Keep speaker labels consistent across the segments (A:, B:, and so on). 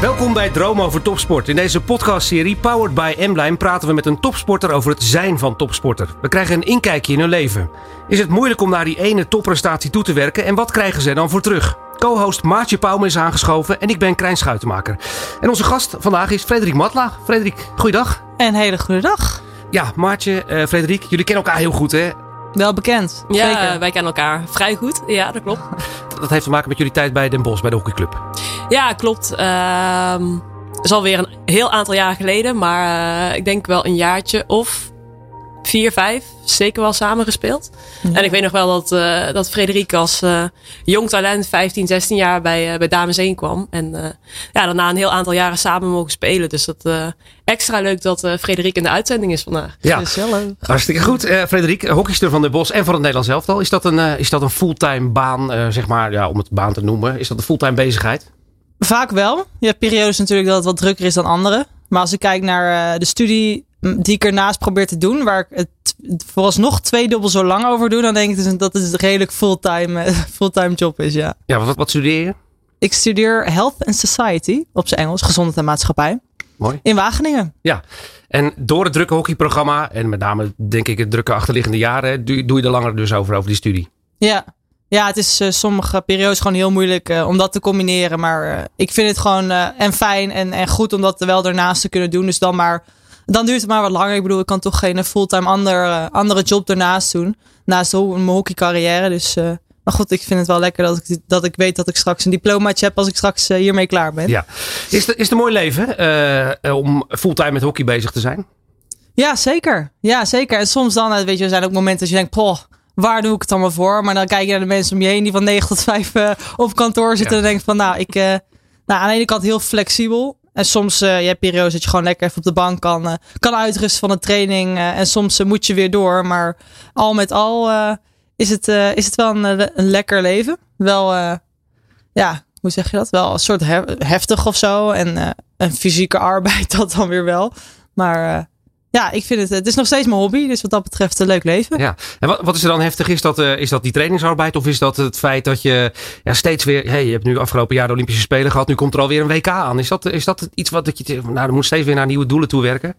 A: Welkom bij Droom over Topsport. In deze podcastserie Powered by Emblem praten we met een topsporter over het zijn van topsporter. We krijgen een inkijkje in hun leven. Is het moeilijk om naar die ene topprestatie toe te werken en wat krijgen ze dan voor terug? Co-host Maartje Pauwme is aangeschoven en ik ben Krijn Schuitenmaker. En onze gast vandaag is Frederik Matla. Frederik, goeiedag.
B: Een hele goede dag.
A: Ja, Maartje, uh, Frederik, jullie kennen elkaar heel goed hè?
B: Wel bekend.
C: Ja,
B: Zeker.
C: wij kennen elkaar vrij goed. Ja, dat klopt.
A: Dat heeft te maken met jullie tijd bij Den Bosch, bij de hockeyclub.
C: Ja, klopt. Ehm is alweer een heel aantal jaar geleden, maar uh, ik denk wel een jaartje of vier, vijf, zeker wel samengespeeld. Ja. En ik weet nog wel dat, uh, dat Frederik als uh, jong talent, 15, 16 jaar bij, uh, bij Dames 1 kwam. En ja, daarna een heel aantal jaren samen mogen spelen. Dus dat extra leuk dat Frederik in de uitzending is vandaag.
A: Ja, hartstikke goed. Frederik, hockeyster van de Bos en van het Nederlands elftal. Is dat een, is dat een fulltime baan, zeg maar, ja, om het baan te noemen? Is dat een fulltime bezigheid?
B: Vaak wel. Je hebt periodes natuurlijk dat het wat drukker is dan andere. Maar als ik kijk naar de studie die ik ernaast probeer te doen, waar ik het vooralsnog twee dubbel zo lang over doe, dan denk ik dus dat het redelijk fulltime, fulltime job is. Ja,
A: ja wat, wat studeer je?
B: Ik studeer Health and Society, op zijn Engels, gezondheid en maatschappij.
A: Mooi.
B: In Wageningen.
A: Ja, en door het drukke hockeyprogramma, en met name denk ik het drukke achterliggende jaren, doe, je er langer dus over, over die studie.
B: Ja, ja, het is uh, sommige periodes gewoon heel moeilijk uh, om dat te combineren. Maar uh, ik vind het gewoon en fijn en, en goed om dat wel daarnaast te kunnen doen. Dus dan maar dan duurt het maar wat langer. Ik bedoel, ik kan toch geen fulltime ander, andere job ernaast doen. Naast mijn hockeycarrière. Dus, maar goed, ik vind het wel lekker dat ik, dat ik weet dat ik straks een diplomaatje heb als ik straks uh, hiermee klaar ben.
A: Ja. Is, het, is het een mooi leven om fulltime met hockey bezig te zijn?
B: Ja, zeker. Ja, zeker. En soms dan, weet je, er zijn ook momenten dat je denkt, poh, waar doe ik het allemaal voor? Maar dan kijk je naar de mensen om je heen die van 9 tot 5 op kantoor zitten. Ja. En denk van, nou, ik, nou, aan de ene kant heel flexibel. En soms uh, je hebt periodes dat je gewoon lekker even op de bank kan, kan uitrusten van een training. En soms moet je weer door. Maar al met al is, het, is het wel een, een lekker leven. Wel, ja, hoe zeg je dat? Wel een soort heftig of zo. En een fysieke arbeid, dat dan weer wel. Maar ja, ik vind het, het is nog steeds mijn hobby. Dus wat dat betreft een leuk leven.
A: Ja, en wat, wat is er dan heftig? Is dat, uh, is dat die trainingsarbeid? Of is dat het feit dat je ja, steeds weer. Hey, je hebt nu afgelopen jaar de Olympische Spelen gehad. Nu komt er alweer een WK aan. Is dat, is dat iets wat dat je. Nou, er moet steeds weer naar nieuwe doelen toe werken?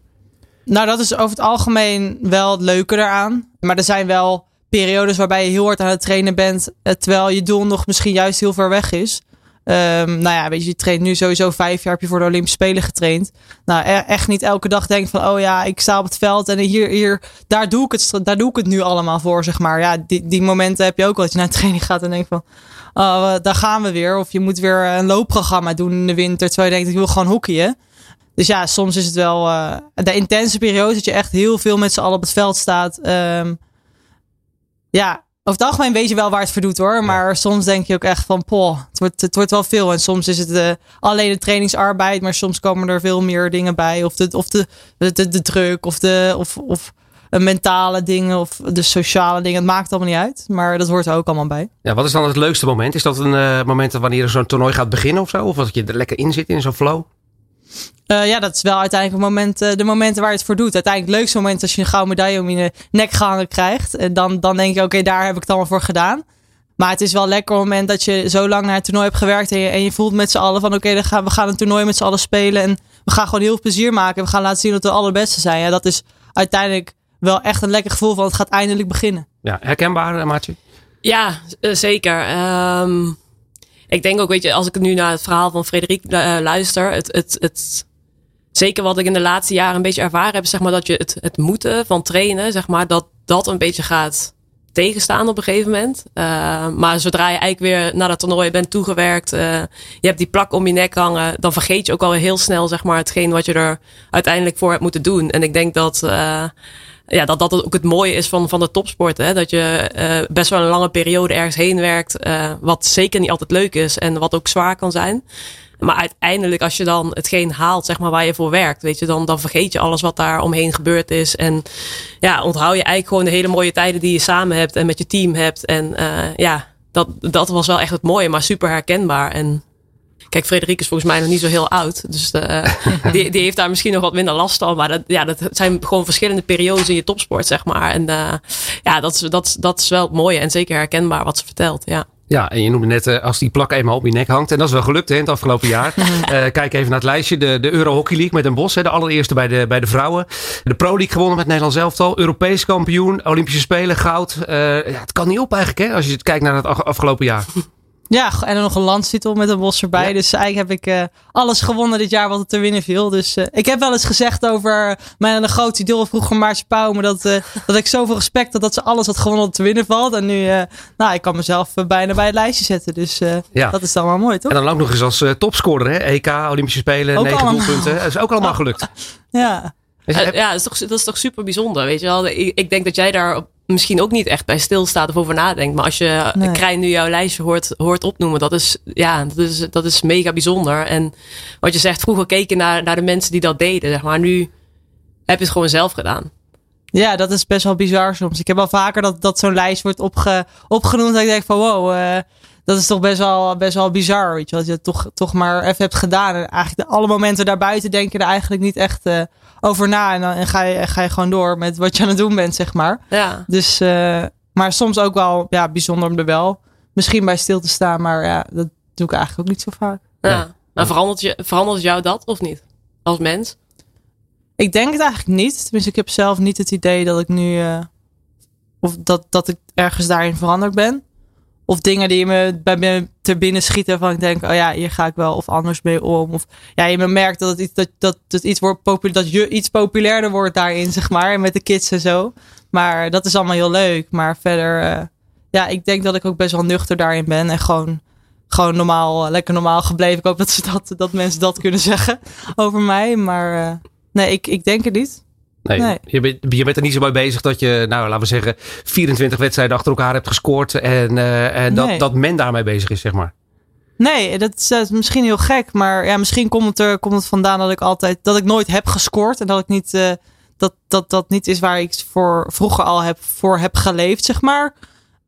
B: Nou, dat is over het algemeen wel het leuke eraan. Maar er zijn wel periodes waarbij je heel hard aan het trainen bent. Terwijl je doel nog misschien juist heel ver weg is. Um, nou ja, weet je, je traint nu sowieso vijf jaar heb je voor de Olympische Spelen getraind. Nou, e echt niet elke dag denk van, oh ja, ik sta op het veld en hier, hier, daar doe ik het, daar doe ik het nu allemaal voor, zeg maar. Ja, die, die momenten heb je ook dat je naar training gaat en denkt van, oh, daar gaan we weer. Of je moet weer een loopprogramma doen in de winter, terwijl je denkt, ik wil gewoon hockeyen. Dus ja, soms is het wel uh, de intense periode dat je echt heel veel met z'n allen op het veld staat. Um, ja, over het algemeen weet je wel waar het voor doet hoor. Maar ja. soms denk je ook echt van, poh, het wordt, het wordt wel veel. En soms is het uh, alleen de trainingsarbeid, maar soms komen er veel meer dingen bij. Of de, of de, de, de, de druk, of de of, of mentale dingen, of de sociale dingen. Het maakt allemaal niet uit. Maar dat hoort er ook allemaal bij.
A: Ja, wat is dan het leukste moment? Is dat een uh, moment wanneer zo'n toernooi gaat beginnen of zo? Of dat je er lekker in zit in zo'n flow?
B: Uh, ja, dat is wel uiteindelijk het moment, uh, de momenten waar je het voor doet. Uiteindelijk het leukste moment als je een gouden medaille om je nek gehangen krijgt. En dan, dan denk je, oké, okay, daar heb ik het allemaal voor gedaan. Maar het is wel lekker op het moment dat je zo lang naar het toernooi hebt gewerkt. En je, en je voelt met z'n allen van, oké, okay, gaan, we gaan een toernooi met z'n allen spelen. En we gaan gewoon heel veel plezier maken. En we gaan laten zien dat we de allerbeste zijn. Ja, dat is uiteindelijk wel echt een lekker gevoel van, het gaat eindelijk beginnen.
A: Ja, herkenbaar, Maatje?
C: Ja, zeker. Um, ik denk ook, weet je, als ik nu naar het verhaal van Frederik luister. Het, het, het zeker wat ik in de laatste jaren een beetje ervaren heb, zeg maar dat je het, het moeten van trainen, zeg maar, dat dat een beetje gaat tegenstaan op een gegeven moment. Uh, maar zodra je eigenlijk weer naar dat toernooi bent toegewerkt, uh, je hebt die plak om je nek hangen, dan vergeet je ook al heel snel, zeg maar, hetgeen wat je er uiteindelijk voor hebt moeten doen. En ik denk dat, uh, ja, dat dat ook het mooie is van, van de topsport. Hè? Dat je best wel een lange periode ergens heen werkt. Wat zeker niet altijd leuk is en wat ook zwaar kan zijn. Maar uiteindelijk, als je dan hetgeen haalt, zeg maar, waar je voor werkt, weet je, dan, dan vergeet je alles wat daar omheen gebeurd is. En ja, onthoud je eigenlijk gewoon de hele mooie tijden die je samen hebt en met je team hebt. En uh, ja, dat, dat was wel echt het mooie, maar super herkenbaar. En Kijk, Frederik is volgens mij nog niet zo heel oud. Dus uh, die, die heeft daar misschien nog wat minder last van. Maar dat, ja, dat zijn gewoon verschillende periodes in je topsport, zeg maar. En uh, ja, dat is, dat, dat is wel het mooie en zeker herkenbaar wat ze vertelt. Ja.
A: Ja, en je noemde net uh, als die plak eenmaal op je nek hangt. En dat is wel gelukt hè, in het afgelopen jaar. uh, kijk even naar het lijstje. De, de Euro Hockey League met een bos. Hè, de allereerste bij de, bij de vrouwen. De Pro League gewonnen met Nederland elftal. Europees kampioen. Olympische Spelen, goud. Uh, ja, het kan niet op eigenlijk hè, als je kijkt naar het afgelopen jaar.
B: Ja, en dan nog een landstitel met een bos erbij. Ja. Dus eigenlijk heb ik uh, alles gewonnen dit jaar wat er te winnen viel. Dus uh, ik heb wel eens gezegd over mijn groot idool vroeger Maartje Pauw. Maar dat, uh, dat ik zoveel respect had dat ze alles had gewonnen wat te winnen valt. En nu, nou, ik kan mezelf bijna bij het lijstje zetten. Dus ja. dat is dan wel mooi, toch?
A: En dan ook nog eens als topscorer, hè? EK, Olympische Spelen,
B: ook
A: negen
B: allemaal.
A: doelpunten. Dat is ook allemaal gelukt.
B: ja.
C: ja, dat is, toch, dat is toch super bijzonder, weet je wel. Ik, ik denk dat jij daar op misschien ook niet echt bij stilstaat of over nadenkt. Maar als je nee. Krijn nu jouw lijstje hoort, hoort opnoemen, dat is, ja, dat is, dat is mega bijzonder. En wat je zegt, vroeger keken naar, naar de mensen die dat deden, zeg maar. Nu heb je het gewoon zelf gedaan.
B: Ja, dat is best wel bizar soms. Ik heb wel vaker dat, dat zo'n lijst wordt opge, opgenoemd. Dat ik denk van wow, uh, dat is toch best wel, best wel bizar. Weet je, dat je het toch, toch maar even hebt gedaan. En eigenlijk de, alle momenten daarbuiten denk je er eigenlijk niet echt uh, over na. En dan en ga, je, ga je gewoon door met wat je aan het doen bent, zeg maar.
C: Ja.
B: Dus, uh, maar soms ook wel ja, bijzonder om er wel misschien bij stil te staan. Maar ja, dat doe ik eigenlijk ook niet zo vaak.
C: Ja. ja. Maar verandert, je, verandert jou dat of niet? Als mens?
B: Ik denk het eigenlijk niet. Tenminste, ik heb zelf niet het idee dat ik nu. Uh, of dat, dat ik ergens daarin veranderd ben. Of dingen die me bij me te binnen schieten. Van ik denk, oh ja, hier ga ik wel of anders mee om. Of ja, je merkt dat het iets, dat, dat, iets wordt populair, dat je iets populairder wordt daarin, zeg maar. Met de kids en zo. Maar dat is allemaal heel leuk. Maar verder, uh, ja, ik denk dat ik ook best wel nuchter daarin ben. En gewoon, gewoon normaal, lekker normaal gebleven. Ik hoop dat, ze dat, dat mensen dat kunnen zeggen over mij. Maar uh, nee, ik, ik denk het niet.
A: Nee, nee. Je, bent, je bent er niet zo bij bezig dat je, nou laten we zeggen, 24 wedstrijden achter elkaar hebt gescoord. En, uh, en dat,
B: Nee.
A: dat men daarmee bezig is, zeg maar.
B: Nee, dat is, dat is misschien heel gek. Maar ja, misschien komt het er komt het vandaan dat ik altijd dat ik nooit heb gescoord. En dat ik niet uh, dat, dat dat niet is waar ik voor vroeger al heb voor heb geleefd, zeg maar.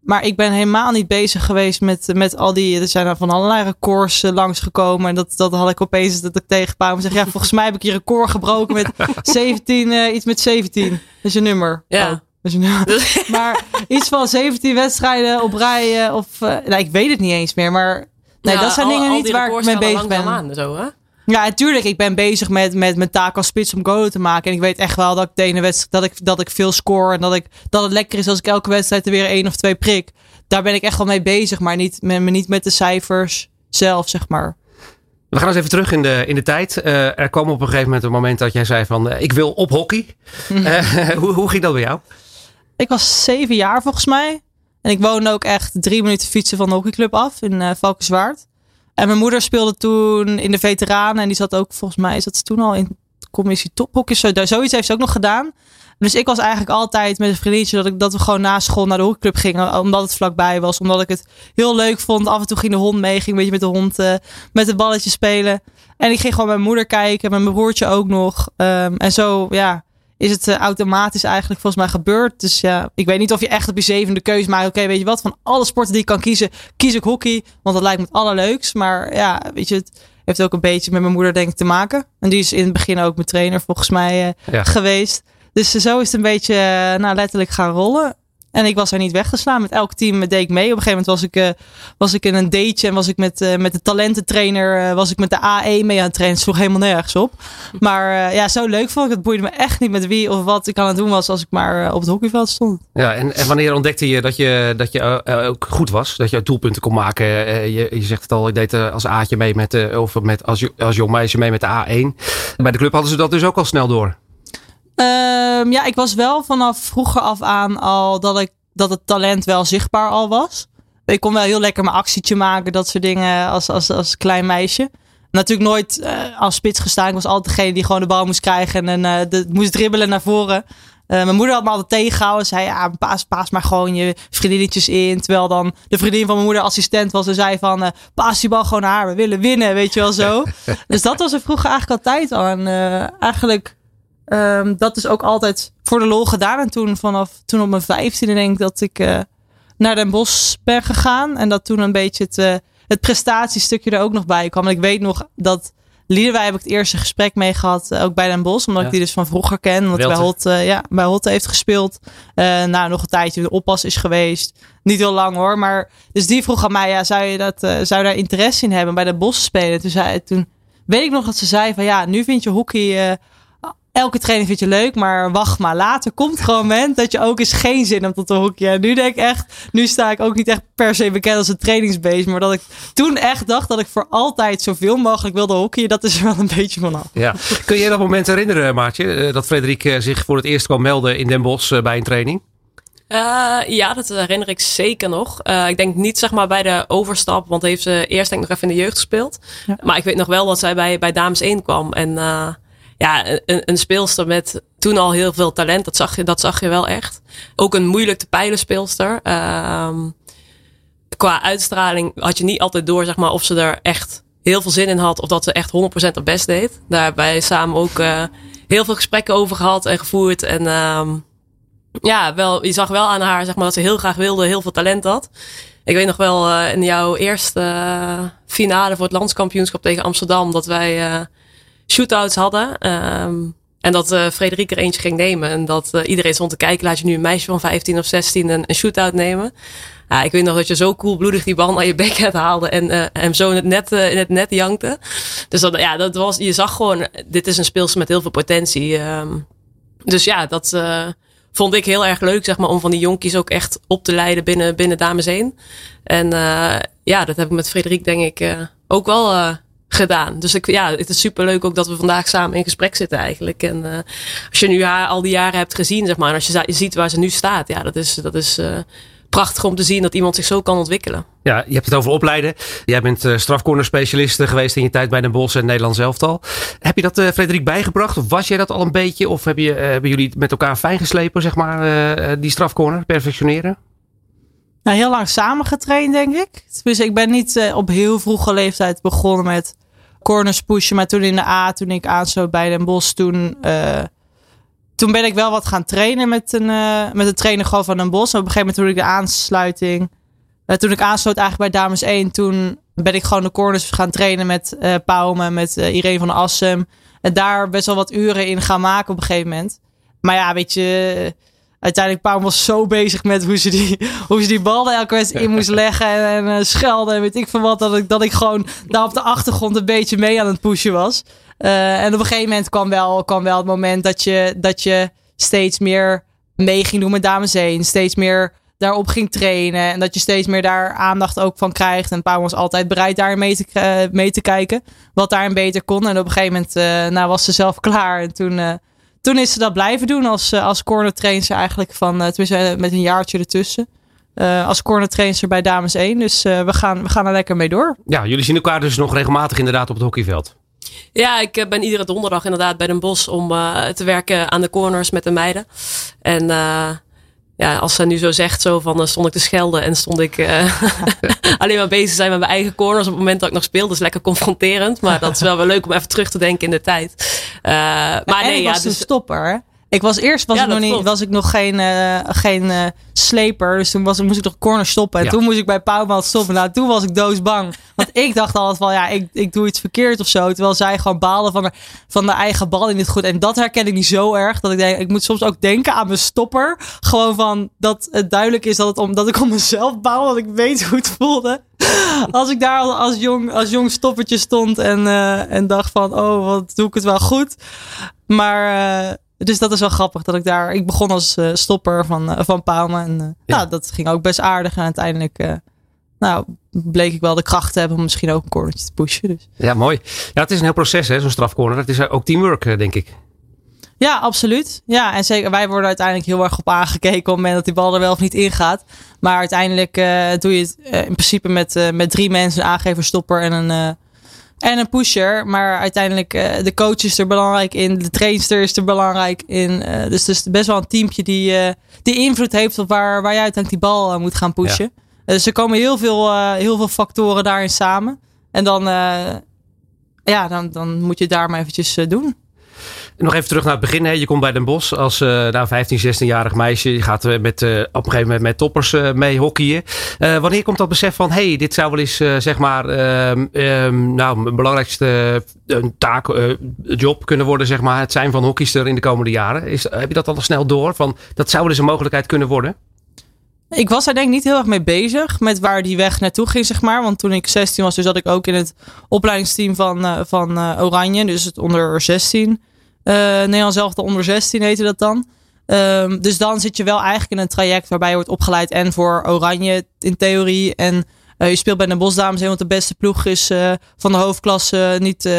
B: Maar ik ben helemaal niet bezig geweest met, met al die. Er zijn er van allerlei records uh, langsgekomen. En dat, dat had ik opeens dat ik tegen Pauw en zeg: Ja, volgens mij heb ik je record gebroken met 17, uh, iets met 17. Dat is je nummer.
C: Ja.
B: Oh. Dus, maar iets van 17 wedstrijden op rij. Uh, of, uh, nou, ik weet het niet eens meer. Maar nee,
C: ja,
B: dat zijn
C: al,
B: dingen
C: al
B: niet waar ik mee bezig ben.
C: Aan, zo, hè?
B: Ja, natuurlijk. Ik ben bezig met, met mijn taak als spits om goal te maken. En ik weet echt wel dat ik de ene wedstrijd dat ik, dat ik veel score. En dat, ik, dat het lekker is als ik elke wedstrijd er weer één of twee prik. Daar ben ik echt wel mee bezig. Maar niet met, niet met de cijfers zelf, zeg maar.
A: We gaan eens even terug in de, in de tijd. Uh, er kwam op een gegeven moment een moment dat jij zei van... Uh, ik wil op hockey. uh, hoe, hoe ging dat bij jou?
B: Ik was zeven jaar volgens mij. En ik woonde ook echt drie minuten fietsen van de hockeyclub af in Valkenswaard. En mijn moeder speelde toen in de veteranen. En die zat ook, volgens mij, zat ze toen al in commissie tophockey. Zo, zoiets heeft ze ook nog gedaan. Dus ik was eigenlijk altijd met een vriendinnetje dat, ik, dat we gewoon na school naar de hockeyclub gingen. Omdat het vlakbij was. Omdat ik het heel leuk vond. Af en toe ging de hond mee. Ging een beetje met de hond uh, met het balletje spelen. En ik ging gewoon met mijn moeder kijken. Met mijn broertje ook nog. Um, en zo, ja is het uh, automatisch eigenlijk volgens mij gebeurd. Dus ja, ik weet niet of je echt op je zevende keuze maakt. Oké, okay, weet je wat? Van alle sporten die ik kan kiezen, kies ik hockey. Want dat lijkt me het allerleukst. Maar ja, weet je, het heeft ook een beetje met mijn moeder denk ik te maken. En die is in het begin ook mijn trainer volgens mij ja. geweest. Dus zo is het een beetje, uh, nou letterlijk gaan rollen. En ik was er niet weggeslaan. Met elk team deed ik mee. Op een gegeven moment was ik, uh, was ik in een dateje en was ik met, uh, met de talententrainer, uh, was ik met de AE mee aan het trainen. Sloeg helemaal nergens op. Maar ja, zo leuk vond ik. Het boeide me echt niet met wie of wat ik aan het doen was als ik maar op het hockeyveld stond.
A: Ja, en, en wanneer ontdekte je dat je, dat je ook goed was? Dat je doelpunten kon maken? Je, je zegt het al, ik deed als A'tje mee met, of met, als, als jong meisje mee met de A1. Bij de club hadden ze dat dus ook al snel door.
B: Um, ja, ik was wel vanaf vroeger af aan al dat, ik, dat het talent wel zichtbaar al was. Ik kon wel heel lekker mijn actietje maken, dat soort dingen als, als, als klein meisje. Natuurlijk nooit uh, als spits gestaan. Ik was altijd degene die gewoon de bal moest krijgen en uh, de, moest dribbelen naar voren. Eh, mijn moeder had me altijd tegengehouden. Zei, ja, paas, paas maar gewoon je vriendinnetjes in. Terwijl dan de vriendin van mijn moeder assistent was. En zei van, uh, paas die bal gewoon naar haar. We willen winnen, weet je wel zo. dus dat was er vroeger eigenlijk altijd al. En uh, eigenlijk, um, dat is ook altijd voor de lol gedaan. En toen vanaf, toen op mijn vijftiende denk ik dat ik naar Den Bosch ben gegaan. En dat toen een beetje het, het prestatiestukje er ook nog bij kwam. En ik weet nog dat Liederwij heb ik het eerste gesprek mee gehad, ook bij Den Bos. Omdat ik die dus van vroeger ken. Omdat hij bij Hot, uh, ja, bij Hot heeft gespeeld. Nou, nog een tijdje de oppas is geweest. Niet heel lang hoor. Maar dus die vroeg aan mij, ja, zou je, dat, zou daar interesse in hebben bij de Bos spelen? Toen, zei, toen weet ik nog dat ze zei van ja, nu vind je hockey elke training vind je leuk, maar wacht maar. Later komt gewoon een moment dat je ook eens geen zin hebt tot de hockey. En nu denk ik echt, nu sta ik ook niet echt per se bekend als een trainingsbeest. Maar dat ik toen echt dacht dat ik voor altijd zoveel mogelijk wilde hockeyen. Dat is er wel een beetje vanaf.
A: Ja. Kun je dat moment herinneren, Maartje? Dat Frederik zich voor het eerst kwam melden in Den Bosch bij een training?
C: Uh, ja, dat herinner ik zeker nog. Uh, ik denk niet zeg maar bij de overstap, want heeft ze eerst denk ik nog even in de jeugd gespeeld. Ja. Maar ik weet nog wel dat zij bij, bij Dames 1 kwam. En uh, ja, een, een speelster met toen al heel veel talent. Dat zag je, dat zag je wel echt. Ook een moeilijk te peilen speelster. Um, qua uitstraling had je niet altijd door, zeg maar, of ze er echt heel veel zin in had. Of dat ze echt 100% haar best deed. Daar hebben wij samen ook uh, heel veel gesprekken over gehad en gevoerd. En um, ja, wel, je zag wel aan haar, zeg maar, dat ze heel graag wilde, heel veel talent had. Ik weet nog wel uh, in jouw eerste uh, finale voor het landskampioenschap tegen Amsterdam, dat wij shootouts hadden. Um, en dat uh, Frederik er eentje ging nemen. En dat uh, iedereen stond te kijken. Laat je nu een meisje van 15 of 16 een, een shootout nemen. Ja, ik weet nog dat je zo koelbloedig die bal naar je backhand haalde. En uh, hem zo in het net, in het net jankte. Dus dat, ja, dat was, je zag gewoon, dit is een speelster met heel veel potentie. Um, dus ja, dat vond ik heel erg leuk, zeg maar, om van die jonkies ook echt op te leiden binnen, binnen Dames 1. En ja, dat heb ik met Frederik denk ik ook wel gedaan. Dus ik, ja, het is super leuk ook dat we vandaag samen in gesprek zitten eigenlijk. En uh, als je nu haar al die jaren hebt gezien, zeg maar, en als je ziet waar ze nu staat, ja, dat is, dat is uh, prachtig om te zien dat iemand zich zo kan ontwikkelen.
A: Ja, je hebt het over opleiden. Jij bent uh, strafcorner specialist geweest in je tijd bij Den Bosch en Nederland elftal. Heb je dat Frederik bijgebracht? Of was jij dat al een beetje? Of heb je, hebben jullie met elkaar fijn geslepen, zeg maar, die strafcorner, perfectioneren?
B: Nou, heel lang samen getraind, denk ik. Dus ik ben niet uh, op heel vroege leeftijd begonnen met corners pushen. Maar toen in de A, toen ik aansloot bij Den Bosch, toen, uh, toen ben ik wel wat gaan trainen met een, uh, met een trainer gewoon van Den Bosch. op een gegeven moment toen ik de aansluiting, toen ik aansloot eigenlijk bij Dames 1, toen ben ik gewoon de corners gaan trainen met uh, met Irene van Assem. En daar best wel wat uren in gaan maken op een gegeven moment. Maar ja, weet je, uiteindelijk Paul was zo bezig met hoe ze die, hoe ze die bal elke wedstrijd in moest leggen en, en uh, schelden en weet ik van wat. Dat ik, dat ik gewoon daar op de achtergrond een beetje mee aan het pushen was. Uh, en op een gegeven moment kwam wel, kwam wel het moment dat je, dat je steeds meer mee ging doen met dames heen. Steeds meer daarop ging trainen. En dat je steeds meer daar aandacht ook van krijgt. En Paul was altijd bereid daar mee te, uh, mee te kijken. Wat daarin beter kon. En op een gegeven moment nou, was ze zelf klaar. En toen toen is ze dat blijven doen als, eh, als corner trainer eigenlijk van, eh, tenminste eh, met een jaartje ertussen. Uh, als corner trainer bij Dames 1. Dus uh, we, gaan, we gaan er lekker mee door.
A: Ja, jullie zien elkaar dus nog regelmatig inderdaad op het hockeyveld.
C: Ja, ik ben iedere donderdag inderdaad bij Den Bos om uh, te werken aan de corners met de meiden. En ja, als ze nu zo zegt, zo van, stond ik te schelden en stond ik uh, alleen maar bezig zijn met mijn eigen corners op het moment dat ik nog speel. Dus lekker confronterend. Maar dat is wel wel leuk om even terug te denken in de tijd. Uh, maar
B: nee,
C: ja,
B: dus een stopper. Ik was eerst was, ja, ik nog niet, was ik nog geen, uh, geen uh, sleper. Dus toen was, moest ik nog corner stoppen. En ja. toen moest ik bij Pauwman stoppen. Nou, toen was ik doodbang. Want ik dacht altijd van ja, ik, ik doe iets verkeerd of zo. Terwijl zij gewoon baalden van de, van de eigen bal in dit goed. En dat herken ik niet zo erg. Dat ik denk, ik moet soms ook denken aan mijn stopper. Gewoon van dat het duidelijk is dat, het om, dat ik om mezelf baal. Dat ik weet hoe het voelde. Als ik daar als jong, als jong stoppertje stond en, uh, en dacht van oh, wat doe ik het wel goed. Maar dus dat is wel grappig dat ik daar. Ik begon als uh, stopper van, uh, van Palme. En uh, ja. nou, dat ging ook best aardig. En uiteindelijk nou, bleek ik wel de kracht te hebben om misschien ook een cornertje te pushen. Dus.
A: Ja, mooi. Ja, het is een heel proces, hè, zo'n strafcorner. Het is ook teamwork, denk ik.
B: Ja, absoluut. Ja, en zeker wij worden uiteindelijk heel erg op aangekeken op het moment dat die bal er wel of niet in gaat. Maar uiteindelijk doe je het in principe met, met drie mensen, een aangever, stopper en een en een pusher. Maar uiteindelijk uh, de coach is er belangrijk in. De trainster is er belangrijk in. Uh, dus het is best wel een teampje die, uh, die invloed heeft op waar, waar jij uiteindelijk die bal moet gaan pushen. Ja. Dus er komen heel veel, heel veel factoren daarin samen. En dan, ja, dan, dan moet je het daar maar eventjes doen.
A: Nog even terug naar het begin. Hè. Je komt bij Den Bosch als uh, nou, 15, 16-jarig meisje. Je gaat uh, met, uh, op een gegeven moment met toppers mee hockeyen. wanneer komt dat besef van... hey, dit zou wel eens zeg maar... Ehm, ehm, nou, mijn belangrijkste taak, job kunnen worden... zeg maar, het zijn van hockeyster in de komende jaren. Is, heb je dat al snel door? Van, dat zou wel eens een mogelijkheid kunnen worden?
B: Ik was daar denk ik niet heel erg mee bezig met waar die weg naartoe ging, zeg maar. Want toen ik 16 was, dus zat ik ook in het opleidingsteam van, van Oranje. Dus het onder 16. Uh, Nederland zelf de onder 16 heette dat dan. Um, dus dan zit je wel eigenlijk in een traject waarbij je wordt opgeleid en voor Oranje in theorie. En uh, je speelt bij de Bosdames, want de beste ploeg is uh, van de hoofdklasse niet,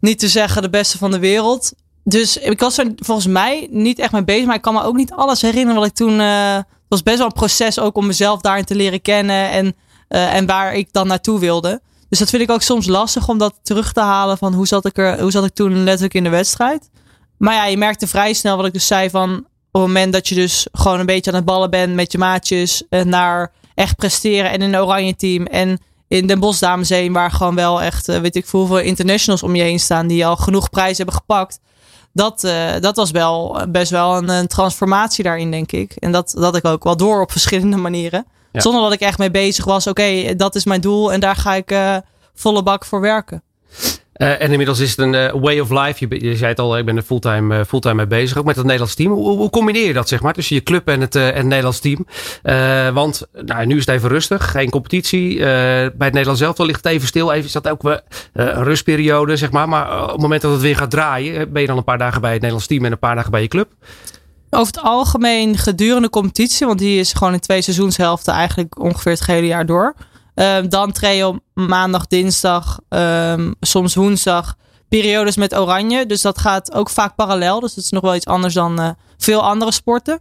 B: niet te zeggen de beste van de wereld. Dus ik was er volgens mij niet echt mee bezig. Maar ik kan me ook niet alles herinneren wat ik toen. het was best wel een proces ook om mezelf daarin te leren kennen. En, en waar ik dan naartoe wilde. Dus dat vind ik ook soms lastig om dat terug te halen van hoe zat ik er, hoe zat ik toen letterlijk in de wedstrijd. Maar ja, je merkte vrij snel wat ik dus zei van op het moment dat je dus gewoon een beetje aan het ballen bent met je maatjes eh, naar echt presteren en in een oranje team en in Den Bosch Dames heen waar gewoon wel echt eh, weet ik veel hoeveel internationals om je heen staan die al genoeg prijs hebben gepakt. Dat, uh, dat was wel best wel een, een, transformatie daarin, denk ik. En dat, dat ik ook wel door op verschillende manieren. Zonder dat ik echt mee bezig was. Oké, dat is mijn doel en daar ga ik uh, volle bak voor werken.
A: Uh, en inmiddels is het een uh, way of life. Je, je, zei het al, ik ben er fulltime, uh, fulltime mee bezig. Ook met het Nederlands team. Hoe, hoe combineer je dat zeg maar tussen je club en het, en het Nederlands team? want nou, nu is het even rustig. Geen competitie. bij het Nederlands zelf ligt het even stil. Even is dat ook een rustperiode zeg maar. Maar op het moment dat het weer gaat draaien. Ben je dan een paar dagen bij het Nederlands team en een paar dagen bij je club?
B: Over het algemeen gedurende competitie, want die is gewoon in twee seizoenshelften eigenlijk ongeveer het hele jaar door. Um, dan train je op maandag, dinsdag, um, soms woensdag periodes met oranje. Dus dat gaat ook vaak parallel. Dus dat is nog wel iets anders dan uh, veel andere sporten.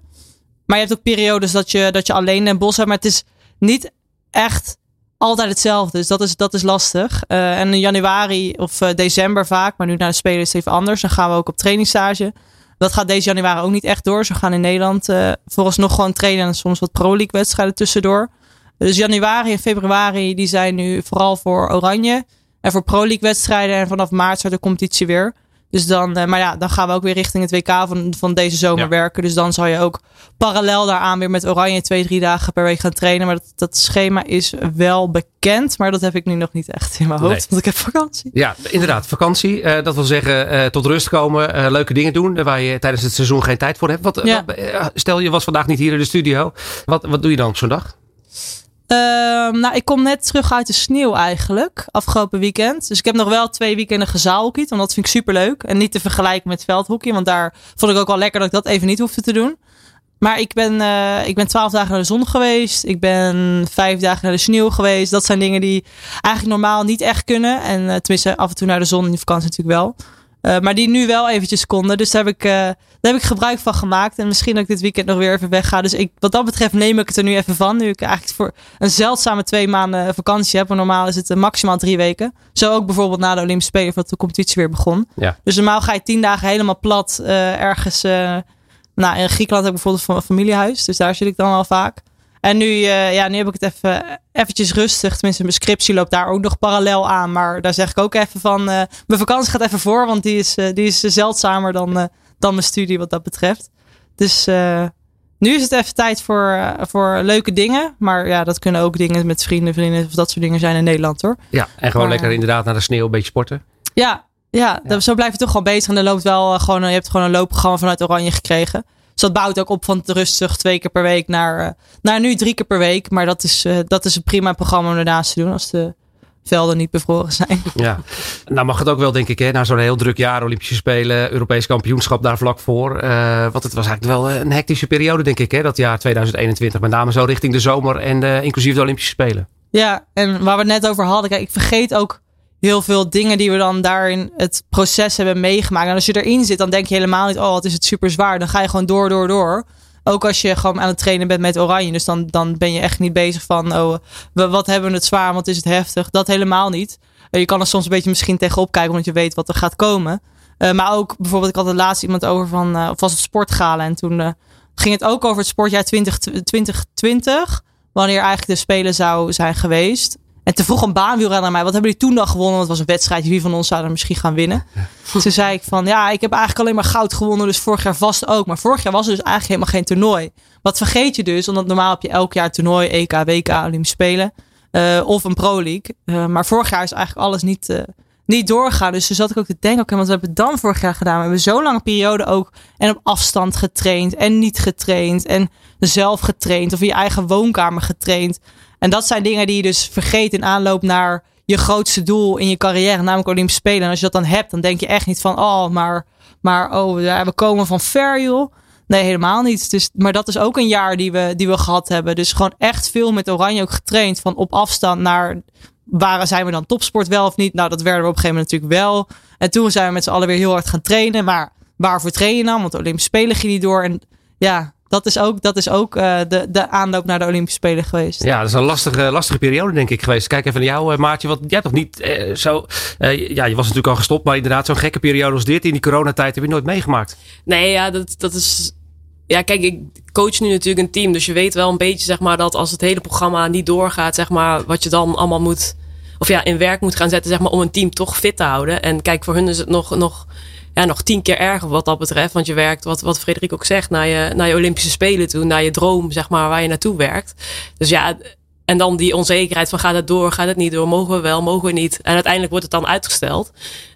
B: Maar je hebt ook periodes dat je, dat je alleen in bos hebt. Maar het is niet echt altijd hetzelfde. Dus dat is, dat is lastig. Uh, en in januari of uh, december vaak, maar nu naar de Spelen is het even anders. Dan gaan we ook op trainingsstage. Dat gaat deze januari ook niet echt door. Ze gaan in Nederland uh, nog gewoon trainen en soms wat Pro League wedstrijden tussendoor. Dus januari en februari die zijn nu vooral voor Oranje. En voor Pro League wedstrijden. En vanaf maart start de competitie weer. Dus dan, uh, maar ja, dan gaan we ook weer richting het WK van, van deze zomer ja. werken. Dus dan zal je ook parallel daaraan weer met Oranje twee, drie dagen per week gaan trainen. Maar dat, dat schema is wel bekend. Maar dat heb ik nu nog niet echt in mijn hoofd. Nee. Want ik heb vakantie.
A: Ja, inderdaad. Vakantie. Uh, dat wil zeggen uh, tot rust komen. leuke dingen doen. Waar je tijdens het seizoen geen tijd voor hebt. Wat, ja. stel je was vandaag niet hier in de studio. Wat, wat doe je dan op zo'n dag?
B: Uh, nou, ik kom net terug uit de sneeuw eigenlijk, afgelopen weekend. Dus ik heb nog wel twee weekenden gezaalhockeyd, want dat vind ik super leuk. En niet te vergelijken met veldhockey, want daar vond ik ook wel lekker dat ik dat even niet hoefde te doen. Maar ik ben, uh, ik ben twaalf dagen naar de zon geweest. Ik ben vijf dagen naar de sneeuw geweest. Dat zijn dingen die eigenlijk normaal niet echt kunnen. En uh, tenminste af en toe naar de zon in de vakantie natuurlijk wel. Uh, maar die nu wel eventjes konden. Dus daar heb, ik, uh, daar heb ik gebruik van gemaakt. En misschien dat ik dit weekend nog weer even wegga. Dus ik, wat dat betreft neem ik het er nu even van. Nu ik eigenlijk voor een zeldzame twee maanden vakantie heb. Maar normaal is het uh, maximaal drie weken. Zo ook bijvoorbeeld na de Olympische Spelen voordat de competitie weer begon.
A: Ja.
B: Dus normaal ga je tien dagen helemaal plat ergens... nou, in Griekenland heb ik bijvoorbeeld een familiehuis. Dus daar zit ik dan wel vaak. En nu, uh, ja, nu heb ik het even eventjes rustig. Tenminste, mijn scriptie loopt daar ook nog parallel aan. Maar daar zeg ik ook even van, uh, mijn vakantie gaat even voor. Want die is, uh, die is zeldzamer dan, dan mijn studie wat dat betreft. Dus nu is het even tijd voor, voor leuke dingen. Maar ja, dat kunnen ook dingen met vrienden, vrienden of dat soort dingen zijn in Nederland hoor.
A: Ja, en gewoon maar, lekker inderdaad naar de sneeuw een beetje sporten.
B: Ja, ja, ja. zo blijf je toch gewoon bezig. En er loopt wel gewoon, je hebt gewoon een loopprogramma vanuit Oranje gekregen. Dus dat bouwt ook op van rustig twee keer per week naar, uh, naar nu drie keer per week. Maar dat is, uh, dat is een prima programma om daarnaast te doen als de velden niet bevroren zijn.
A: Ja, nou mag het ook wel denk ik hè, na zo'n heel druk jaar Olympische Spelen, Europees kampioenschap daar vlak voor. Uh, want het was eigenlijk wel een hectische periode denk ik hè, dat jaar 2021. Met name zo richting de zomer en inclusief de Olympische Spelen.
B: Ja, en waar we het net over hadden, kijk ik vergeet ook heel veel dingen die we dan daarin het proces hebben meegemaakt. En als je erin zit, dan denk je helemaal niet, oh, wat is het super zwaar. Dan ga je gewoon door, door, door. Ook als je gewoon aan het trainen bent met oranje. Dus dan, dan ben je echt niet bezig van, oh, wat hebben we het zwaar, wat is het heftig. Dat helemaal niet. je kan er soms een beetje misschien tegenop kijken, omdat je weet wat er gaat komen. maar ook bijvoorbeeld, ik had het laatst iemand over van, of was het sportgala. En toen ging het ook over het sportjaar 20, 2020. Wanneer eigenlijk de Spelen zou zijn geweest. En te vroeg een baanwielrenner aan mij. Wat hebben jullie toen dan gewonnen? Want het was een wedstrijd. Wie van ons zou er misschien gaan winnen? Toen zei ik van ja, ik heb eigenlijk alleen maar goud gewonnen. Dus vorig jaar vast ook. Maar vorig jaar was er dus eigenlijk helemaal geen toernooi. Wat vergeet je dus? Omdat normaal heb je elk jaar toernooi. EK, WK, Olympische Spelen. Uh, of een Pro League. Uh, maar vorig jaar is eigenlijk alles niet, uh, niet doorgegaan. Dus toen zat ik ook te denken. Oké, okay, hebben we dan vorig jaar gedaan? We hebben zo'n lange periode ook. En op afstand getraind. En niet getraind. En zelf getraind. Of in je eigen woonkamer getraind. En dat zijn dingen die je dus vergeet in aanloop naar je grootste doel in je carrière, namelijk Olympische Spelen. En als je dat dan hebt, dan denk je echt niet van, oh, maar, maar oh, we komen van ver, joh. Nee, helemaal niet. Dus, maar dat is ook een jaar die we, die we gehad hebben. Dus gewoon echt veel met Oranje ook getraind. Van op afstand naar waar zijn we dan topsport wel of niet? Nou, dat werden we op een gegeven moment natuurlijk wel. En toen zijn we met z'n allen weer heel hard gaan trainen. Maar waarvoor train je dan? Want de Olympische Spelen ging niet door. En ja, dat is ook, dat is ook uh, de, de aanloop naar de Olympische Spelen geweest.
A: Ja, dat is een lastige, lastige periode, denk ik, geweest. Kijk even naar jou, uh, Maartje. Want jij toch niet uh, zo. ja, je was natuurlijk al gestopt, maar inderdaad, zo'n gekke periode als dit in die coronatijd heb je nooit meegemaakt.
C: Nee, ja, dat, dat is. Ja, kijk, ik coach nu natuurlijk een team. Dus je weet wel een beetje, zeg maar, dat als het hele programma niet doorgaat, zeg maar, wat je dan allemaal moet. Of ja, in werk moet gaan zetten, zeg maar, om een team toch fit te houden. En kijk, voor hun is het nog. nog ja, nog tien keer erger wat dat betreft. Want je werkt, wat, wat Frederik ook zegt, naar je, naar je Olympische Spelen toe, naar je droom, zeg maar, waar je naartoe werkt. Dus ja, en dan die onzekerheid van gaat het door, gaat het niet door, mogen we wel, mogen we niet. En uiteindelijk wordt het dan uitgesteld.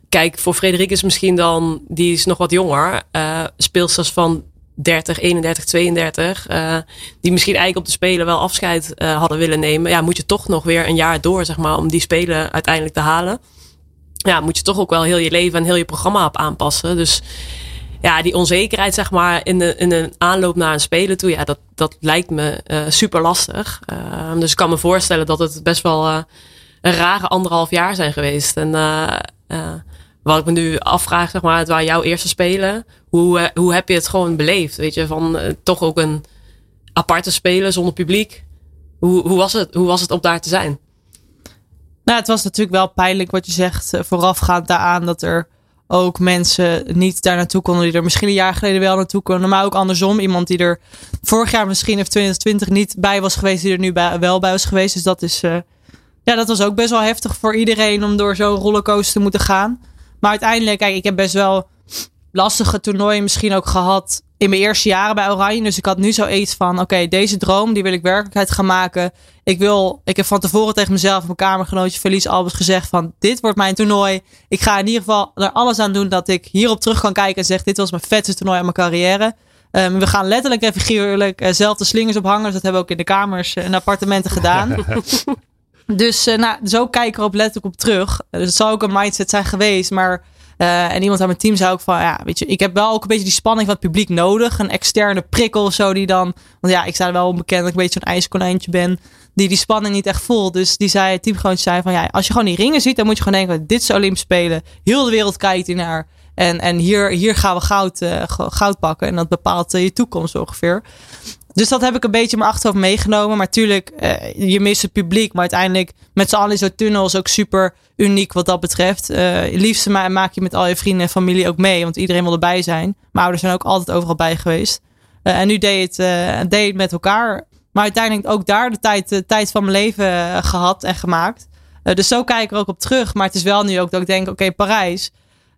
C: Kijk, voor Frederik is misschien dan, die is nog wat jonger, uh, speelsters van 30, 31, 32, uh, die misschien eigenlijk op de Spelen wel afscheid uh, hadden willen nemen. Ja, moet je toch nog weer een jaar door, zeg maar, om die Spelen uiteindelijk te halen ja, moet je toch ook wel heel je leven en heel je programma op aanpassen. Dus ja, die onzekerheid, zeg maar, in, de, in een aanloop naar een spelen toe, ja, dat, dat lijkt me uh, super lastig. Uh, dus ik kan me voorstellen dat het best wel een rare anderhalf jaar zijn geweest. En wat ik me nu afvraag, zeg maar, het waren jouw eerste spelen. Hoe, hoe heb je het gewoon beleefd? Weet je, van toch ook een aparte spelen zonder publiek. Hoe, hoe, was het, hoe was het om daar te zijn?
B: Nou, het was natuurlijk wel pijnlijk wat je zegt. Eh, voorafgaand daaraan dat er ook mensen niet daar naartoe konden. Die er misschien een jaar geleden wel naartoe konden. Maar ook andersom. Iemand die er vorig jaar misschien of 2020 niet bij was geweest. Die er nu wel bij was geweest. Dus dat is... Ja, dat was ook best wel heftig voor iedereen om door zo'n rollercoaster te moeten gaan. Maar uiteindelijk, kijk, ik heb best wel lastige toernooien misschien ook gehad in mijn eerste jaren bij Oranje. Dus ik had nu zoiets van: oké, deze droom die wil ik werkelijkheid gaan maken. Ik wil, ik heb van tevoren tegen mezelf, mijn kamergenootje Felice Albers gezegd: van dit wordt mijn toernooi. Ik ga in ieder geval er alles aan doen dat ik hierop terug kan kijken en zeg: dit was mijn vetste toernooi aan mijn carrière. Um, we gaan letterlijk en figuurlijk uh, zelf de slingers ophangen. Dus dat hebben we ook in de kamers en appartementen gedaan. dus uh, nou, zo kijken we op letterlijk op terug. Dus het zal ook een mindset zijn geweest, maar uh, en iemand aan mijn team zei ook van, ja, weet je, ik heb wel ook een beetje die spanning van het publiek nodig. Een externe prikkel of zo die dan, want ja, ik sta er wel onbekend dat ik een beetje zo'n ijskonijntje ben. Die die spanning niet echt voelt. Dus die zei, het team gewoon zei van, ja, als je gewoon die ringen ziet, dan moet je gewoon denken, dit is Olympische Spelen. Heel de wereld kijkt hier naar. En, en hier, hier gaan we goud, uh, goud pakken. En dat bepaalt je toekomst ongeveer. Dus dat heb ik een beetje mijn achterhoofd meegenomen. Maar tuurlijk, uh, je mist het publiek. Maar uiteindelijk met z'n allen is zo'n tunnel ook super uniek wat dat betreft. Uh, liefst maak je met al je vrienden en familie ook mee. Want iedereen wil erbij zijn. Mijn ouders zijn ook altijd overal bij geweest. Uh, en nu deed het, deed het met elkaar. Maar uiteindelijk ook daar de tijd, de tijd van mijn leven gehad en gemaakt. dus zo kijk ik er ook op terug. Maar het is wel nu ook dat ik denk, oké, Parijs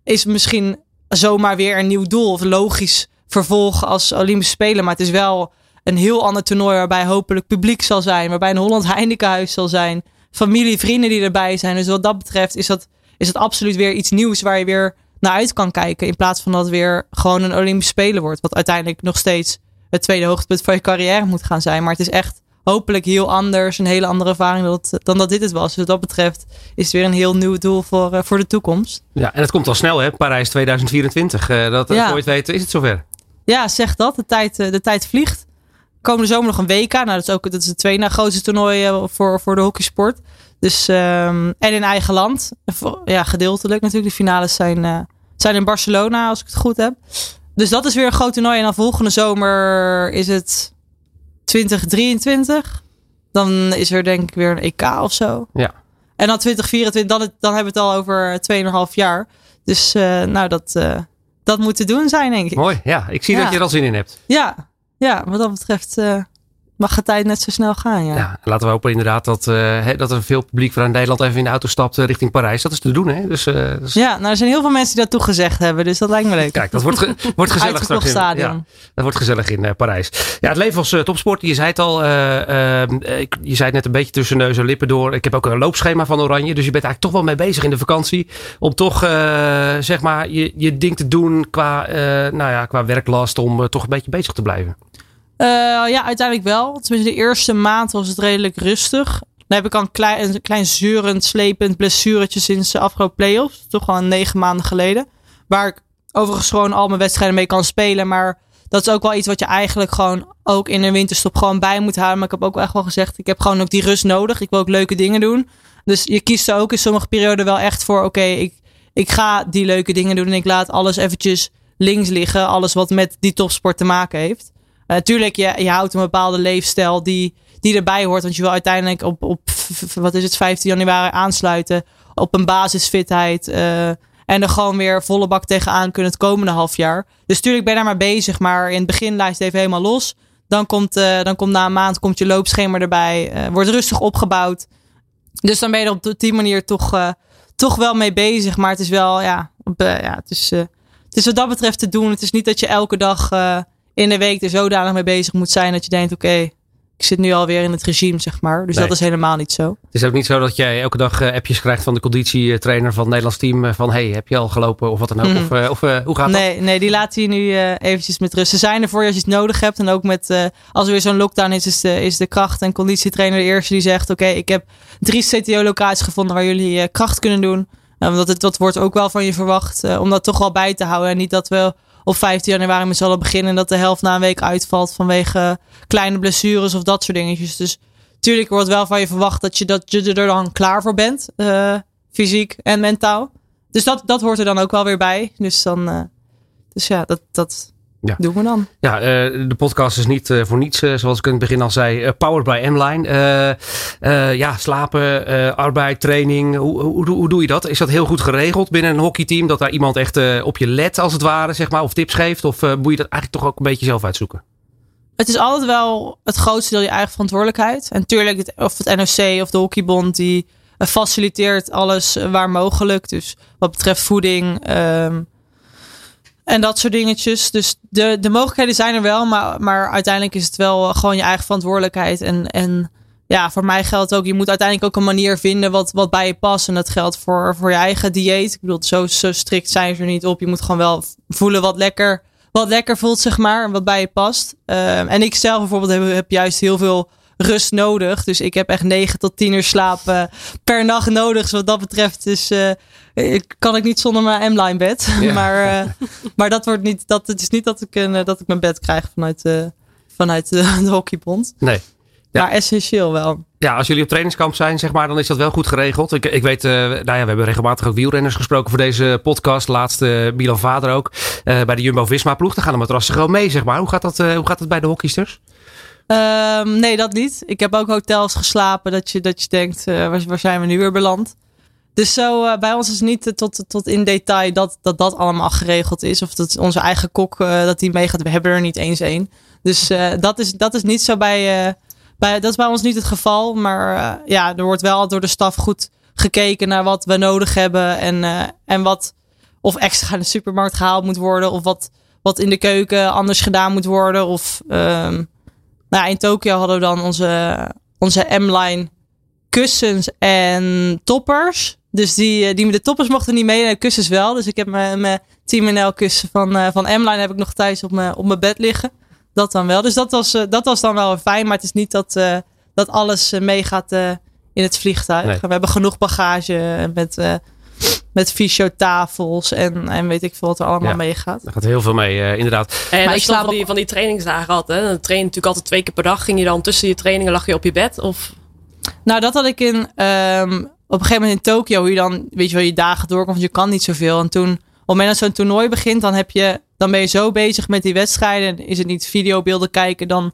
B: is misschien zomaar weer een nieuw doel. Of logisch vervolg als Olympische Spelen. Maar het is wel een heel ander toernooi waarbij hopelijk publiek zal zijn. Waarbij een Holland Heinekenhuis zal zijn. Familie, vrienden die erbij zijn. Dus wat dat betreft is dat, is dat absoluut weer iets nieuws waar je weer naar uit kan kijken. In plaats van dat het weer gewoon een Olympisch Spelen wordt. Wat uiteindelijk nog steeds het tweede hoogtepunt van je carrière moet gaan zijn. Maar het is echt hopelijk heel anders. Een hele andere ervaring dan dat, dan dat dit het was. Dus wat dat betreft is het weer een heel nieuw doel voor, uh, voor de toekomst.
A: Ja, en het komt al snel hè. Parijs 2024. Uh, dat ja. ooit weten is het zover.
B: Ja, zeg dat. De tijd, uh, de tijd vliegt komende zomer nog een WK. Nou, dat is ook dat is het tweede na grootste toernooi eh, voor, voor de hockeysport. Dus, um, en in eigen land. Ja, gedeeltelijk natuurlijk. De finales zijn, uh, zijn in Barcelona, als ik het goed heb. Dus dat is weer een groot toernooi. En dan volgende zomer is het 2023. Dan is er denk ik weer een EK of zo.
A: Ja.
B: En dan 2024, dan, dan hebben we het al over 2,5 jaar. Dus nou, dat, dat moet te doen zijn, denk ik.
A: Mooi, ja. Ik zie dat je er al zin in hebt.
B: Ja, ja wat dat betreft mag de tijd net zo snel gaan. Ja.
A: ja laten we hopen inderdaad dat, uh, dat er veel publiek vanuit Nederland even in de auto stapt uh, richting Parijs. Dat is te doen, hè? Dus, uh, dus...
B: Ja, nou, er zijn heel veel mensen die dat toegezegd hebben, dus dat lijkt me leuk.
A: Kijk, dat wordt, ge wordt gezellig straks. In. Ja, dat wordt gezellig in Parijs. Ja, het leven als topsport, je zei het al, je zei het net een beetje tussen neus en lippen door. Ik heb ook een loopschema van Oranje, dus je bent eigenlijk toch wel mee bezig in de vakantie om toch, zeg maar, je, je ding te doen qua, nou ja, qua werklast, om toch een beetje bezig te blijven.
B: Uh, ja, uiteindelijk wel. Tenminste, de eerste maand was het redelijk rustig. Dan heb ik al een klein, een klein zurend, slepend blessuretje sinds de afgelopen playoffs. Toch al negen maanden geleden. Waar ik overigens gewoon al mijn wedstrijden mee kan spelen. Maar dat is ook wel iets wat je eigenlijk gewoon ook in de winterstop gewoon bij moet houden. Maar ik heb ook echt wel gezegd, ik heb gewoon ook die rust nodig. Ik wil ook leuke dingen doen. Dus je kiest er ook in sommige perioden wel echt voor. Oké, ik, ik ga die leuke dingen doen. En ik laat alles eventjes links liggen. Alles wat met die topsport te maken heeft. Natuurlijk, uh, je, je houdt een bepaalde leefstijl die, die erbij hoort. Want je wil uiteindelijk op, op wat is het, 15 januari aansluiten. Op een basisfitheid. Uh, en er gewoon weer volle bak tegenaan kunnen het komende half jaar. Dus natuurlijk ben je daar maar bezig. Maar in het begin lijst even helemaal los. Dan komt, uh, dan komt na een maand komt je loopschema erbij. Wordt rustig opgebouwd. Dus dan ben je er op die manier toch, toch wel mee bezig. Maar het is wel, ja, ja het, is, het is wat dat betreft te doen. Het is niet dat je elke dag in de week er zodanig mee bezig moet zijn dat je denkt: oké, ik zit nu alweer in het regime, zeg maar. Dus dat is helemaal niet zo.
A: Het is ook niet zo dat jij elke dag uh, appjes krijgt van de conditietrainer van het Nederlands team. Uh, van hey, heb je al gelopen of wat dan ook? Mm. Of, uh, of hoe gaat
B: nee,
A: dat?
B: Nee, die laten je nu eventjes met rust. Ze zijn er voor je als je het nodig hebt. En ook met, als er weer zo'n lockdown is, is de, is de kracht- en conditietrainer de eerste die zegt: oké, ik heb drie CTO-locaties gevonden waar jullie kracht kunnen doen. want het, dat wordt ook wel van je verwacht. om dat toch wel bij te houden. En niet dat we op 15 januari met z'n allen beginnen. En dat de helft na een week uitvalt vanwege kleine blessures of dat soort dingetjes. Dus tuurlijk wordt wel van je verwacht dat je, dat je er dan klaar voor bent. Uh, fysiek en mentaal. Dus dat, dat hoort er dan ook wel weer bij. Dus dan. Uh, dus ja, dat, dat, ja. doen we dan.
A: Ja, uh, de podcast is niet uh, voor niets, uh, zoals ik in het begin al zei, powered by M-Line. ja, slapen, arbeid, training. Hoe, hoe, hoe, doe je dat? Is dat heel goed geregeld binnen een hockeyteam? Dat daar iemand echt op je let, als het ware, zeg maar, of tips geeft? Of moet je dat eigenlijk toch ook een beetje zelf uitzoeken?
B: Het is altijd wel het grootste deel je eigen verantwoordelijkheid. En tuurlijk, of het NOC of de Hockeybond, die faciliteert alles waar mogelijk. Dus wat betreft voeding, um, en dat soort dingetjes. Dus de, de mogelijkheden zijn er wel. Maar, maar uiteindelijk is het wel gewoon je eigen verantwoordelijkheid. En, en ja, voor mij geldt ook. Je moet uiteindelijk ook een manier vinden wat, wat bij je past. En dat geldt voor, voor je eigen dieet. Ik bedoel, zo, zo strikt zijn ze er niet op. Je moet gewoon wel voelen wat lekker, wat lekker voelt, zeg maar. En wat bij je past. Uh, en ik zelf bijvoorbeeld heb, heb juist heel veel rust nodig. Dus ik heb echt 9 tot 10 uur slaap uh, per nacht nodig. Dus wat dat betreft dus, uh, kan ik niet zonder mijn M-line bed. Ja. maar, uh, maar dat wordt niet, dat, het is niet dat ik, een, dat ik mijn bed krijg vanuit, vanuit de, de hockeybond.
A: Nee.
B: Ja. Maar essentieel wel.
A: Ja, als jullie op trainingskamp zijn, zeg maar, dan is dat wel goed geregeld. Ik, ik weet, uh, nou ja, we hebben regelmatig ook wielrenners gesproken voor deze podcast. Laatste uh, Milan Vader ook. Uh, bij de Jumbo-Visma-ploeg. Dan gaan de matrassen gewoon mee, zeg maar. Hoe gaat dat, hoe gaat dat bij de hockeysters?
B: Um, nee, dat niet. Ik heb ook hotels geslapen dat je, dat je denkt, uh, waar, waar, zijn we nu weer beland? Dus zo, uh, bij ons is niet tot, tot in detail dat, dat dat allemaal geregeld is. Of dat onze eigen kok dat die meegaat. We hebben er niet eens één. Dus dat, is, dat is niet zo bij, bij. Dat is bij ons niet het geval. Maar ja, er wordt wel door de staf goed gekeken naar wat we nodig hebben. En, en wat of extra in de supermarkt gehaald moet worden. Of wat, wat in de keuken anders gedaan moet worden. Of um, nou, in Tokio hadden we dan onze, onze M-line kussens en toppers. Dus die, die, de toppers mochten niet mee, de kussens wel. Dus ik heb mijn, mijn Team NL kussen van, uh, van M-line heb ik nog thuis op mijn, op mijn bed liggen. Dat dan wel. Dus dat was, uh, dat was dan wel fijn. Maar het is niet dat, uh, dat alles meegaat in het vliegtuig. Nee. We hebben genoeg bagage met met fysiotafels en, en weet ik veel wat er allemaal ja, meegaat.
A: Er gaat heel veel mee, uh, inderdaad.
C: En maar ik slaap van die, van die trainingsdagen had, hè? Dan train je natuurlijk altijd twee keer per dag. Ging je dan tussen je trainingen, lag je op je bed? Of?
B: Nou, dat had ik in, um, op een gegeven moment in Tokio, hoe je dan, weet je wel, je dagen doorkomt, want je kan niet zoveel. En toen, op het moment dat zo'n toernooi begint, dan heb je, dan ben je zo bezig met die wedstrijden. Is het niet videobeelden kijken, dan,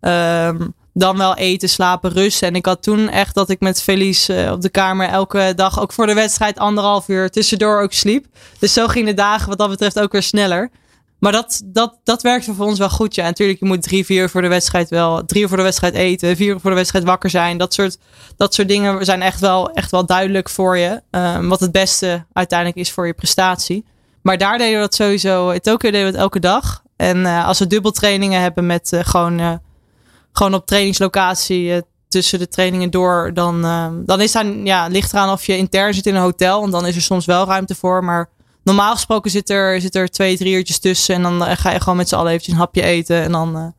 B: um, dan wel eten, slapen, rusten. En ik had toen echt dat ik met Felice op de kamer elke dag, ook voor de wedstrijd, anderhalf uur tussendoor ook sliep. Dus zo gingen de dagen wat dat betreft ook weer sneller. Maar dat, dat, dat werkte voor ons wel goed. Ja, natuurlijk, je moet drie, vier uur voor de wedstrijd wel. Drie uur voor de wedstrijd eten, vier uur voor de wedstrijd wakker zijn. Dat soort, dat soort dingen zijn echt wel, echt wel duidelijk voor je. Um, wat het beste uiteindelijk is voor je prestatie. Maar daar deden we dat sowieso. In Tokio deden we het elke dag. En uh, als we dubbeltrainingen hebben met uh, gewoon, gewoon op trainingslocatie tussen de trainingen door, dan, ehm, dan is daar, ja, ligt eraan of je intern zit in een hotel. Want dan is er soms wel ruimte voor. Maar normaal gesproken zit er, zit er twee, drie uurtjes tussen. En dan ga je gewoon met z'n allen eventjes een hapje eten. En dan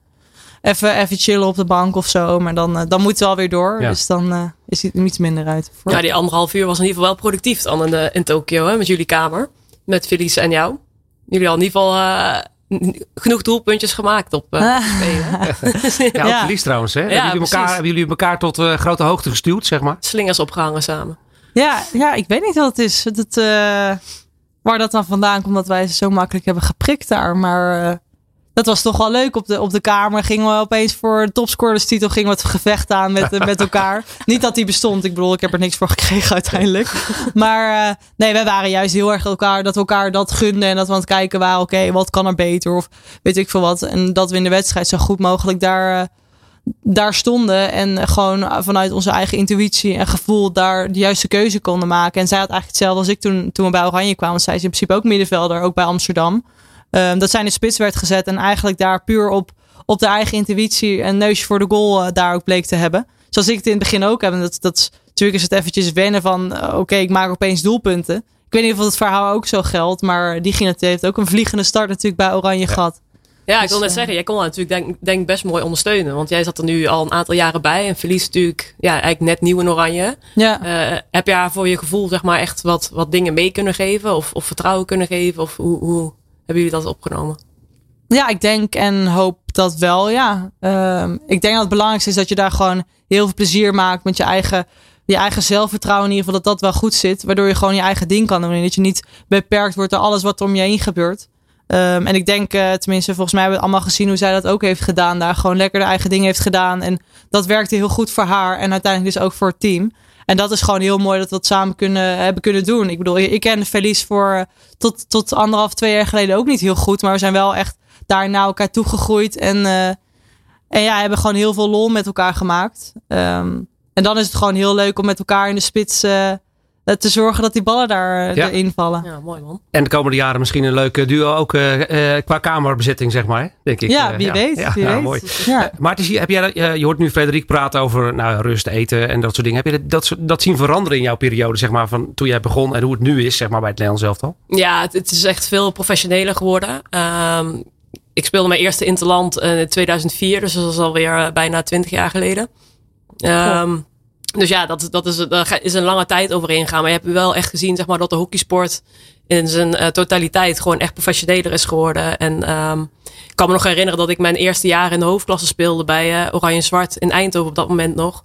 B: even, even chillen op de bank of zo. Maar dan, dan moet het wel weer door. Ja. Dus dan is het iets minder uit.
C: Voor. Ja, die anderhalf uur was in ieder geval wel productief dan in, in Tokio hè, met jullie kamer. Met Felice en jou. Jullie al in ieder geval uh, genoeg doelpuntjes gemaakt op uh,
A: spelen. ja, ook Felice trouwens. Hè? Ja, hebben, jullie elkaar, hebben jullie elkaar tot uh, grote hoogte gestuurd, zeg maar?
C: Slingers opgehangen samen.
B: Ja, ja ik weet niet wat het is. Het, waar dat dan vandaan komt dat wij ze zo makkelijk hebben geprikt daar. Maar dat was toch wel leuk. Op de, op de kamer gingen we opeens voor de topscorerstitel gingen we het gevecht aan met, met elkaar. Niet dat die bestond. Ik bedoel, ik heb er niks voor gekregen uiteindelijk. Maar uh, nee, wij waren juist heel erg elkaar, dat we elkaar dat gunden. En dat we aan het kijken waren, oké, wat kan er beter? Of weet ik veel wat. En dat we in de wedstrijd zo goed mogelijk daar, uh, daar stonden. En gewoon vanuit onze eigen intuïtie en gevoel daar de juiste keuze konden maken. En zij had eigenlijk hetzelfde als ik toen, toen we bij Oranje kwamen. Zij is in principe ook middenvelder, ook bij Amsterdam. Um, dat zij in de spits werd gezet en eigenlijk daar puur op, op de eigen intuïtie een neusje voor de goal uh, daar ook bleek te hebben. Zoals ik het in het begin ook heb. En dat, dat, natuurlijk is het eventjes wennen van uh, oké, okay, ik maak opeens doelpunten. Ik weet niet of het verhaal ook zo geldt, maar die ging het, heeft ook een vliegende start natuurlijk bij Oranje ja. gehad.
C: Ja, ik dus, wil net uh, zeggen, jij kon dat natuurlijk denk, denk best mooi ondersteunen. Want jij zat er nu al een aantal jaren bij en verliest natuurlijk ja, eigenlijk net nieuw in Oranje. Ja. Uh, heb je haar voor je gevoel zeg maar echt wat, wat dingen mee kunnen geven? Of, of vertrouwen kunnen geven? Of hoe, hoe hebben jullie dat opgenomen?
B: Ja, ik denk en hoop dat wel, ja. Uh, ik denk dat het belangrijkste is dat je daar gewoon heel veel plezier maakt met je eigen, je eigen zelfvertrouwen. In ieder geval dat dat wel goed zit. Waardoor je gewoon je eigen ding kan doen. Dat je niet beperkt wordt door alles wat er om je heen gebeurt. Um, en ik denk, uh, tenminste, volgens mij hebben we allemaal gezien hoe zij dat ook heeft gedaan. Daar gewoon lekker de eigen ding heeft gedaan. En dat werkte heel goed voor haar. En uiteindelijk dus ook voor het team. En dat is gewoon heel mooi dat we dat samen kunnen, hebben kunnen doen. Ik bedoel, ik ken Felice voor eh, tot, tot anderhalf, twee jaar geleden ook niet heel goed. Maar we zijn wel echt daar naar elkaar toegegroeid. En, uh, en ja, hebben gewoon heel veel lol met elkaar gemaakt. Um, en dan is het gewoon heel leuk om met elkaar in de spits eh, te zorgen dat die ballen daar uh, ja. erin vallen.
C: Ja, mooi man.
A: En de komende jaren misschien een leuke duo ook uh, qua kamerbezetting, zeg maar. Denk ik.
B: Ja, wie weet. Ja, wie weet.
A: mooi. Ja. Maarten, heb jij, je hoort nu Frederik praten over nou, rust, eten en dat soort dingen. Heb je dat, dat zien veranderen in jouw periode, zeg maar, van toen jij begon en hoe het nu is, zeg maar, bij het Nederlands elftal?
C: Ja, het, het, is echt veel professioneler geworden. Um, ik speelde mijn eerste interland in 2004, dus dat is alweer bijna 20 jaar geleden. Um, dus ja, dat, dat is, daar is een lange tijd overheen gegaan. Maar je hebt wel echt gezien zeg maar, dat de hockeysport in zijn uh, totaliteit gewoon echt professioneler is geworden. En um, ik kan me nog herinneren dat ik mijn eerste jaar in de hoofdklasse speelde bij uh, Oranje Zwart in Eindhoven op dat moment nog.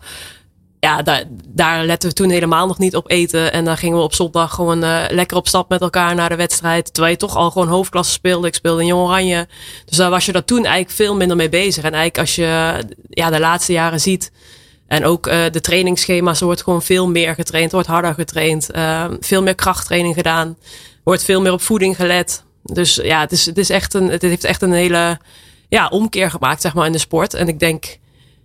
C: Ja, daar, daar letten we toen helemaal nog niet op eten. En dan gingen we op zondag gewoon uh, lekker op stap met elkaar naar de wedstrijd. Terwijl je toch al gewoon hoofdklasse speelde. Ik speelde in Jong Oranje. Dus daar was je daar toen eigenlijk veel minder mee bezig. En eigenlijk als je ja, de laatste jaren ziet en ook uh, de trainingsschema's, wordt gewoon veel meer getraind, wordt harder getraind, uh, veel meer krachttraining gedaan, wordt veel meer op voeding gelet. Dus ja, het, is, het, is echt een, het heeft echt een hele ja, omkeer gemaakt zeg maar, in de sport. En ik denk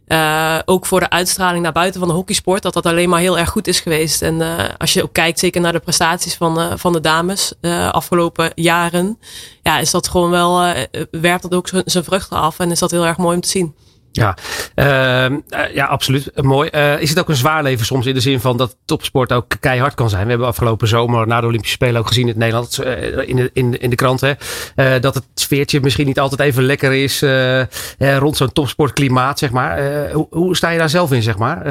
C: uh, ook voor de uitstraling naar buiten van de hockeysport, dat dat alleen maar heel erg goed is geweest. En uh, als je ook kijkt, zeker naar de prestaties van, van de dames uh, afgelopen jaren, ja, is dat gewoon wel, werpt dat ook zijn vruchten af en is dat heel erg mooi om te zien.
A: Ja, uh, ja absoluut. Mooi. Uh, is het ook een zwaar leven soms in de zin van dat topsport ook keihard kan zijn? We hebben afgelopen zomer na de Olympische Spelen ook gezien in Nederland, uh, in, de, in, in de krant, hè, dat het sfeertje misschien niet altijd even lekker is rond zo'n topsportklimaat, zeg maar. Hoe, hoe, sta je daar zelf in, zeg maar?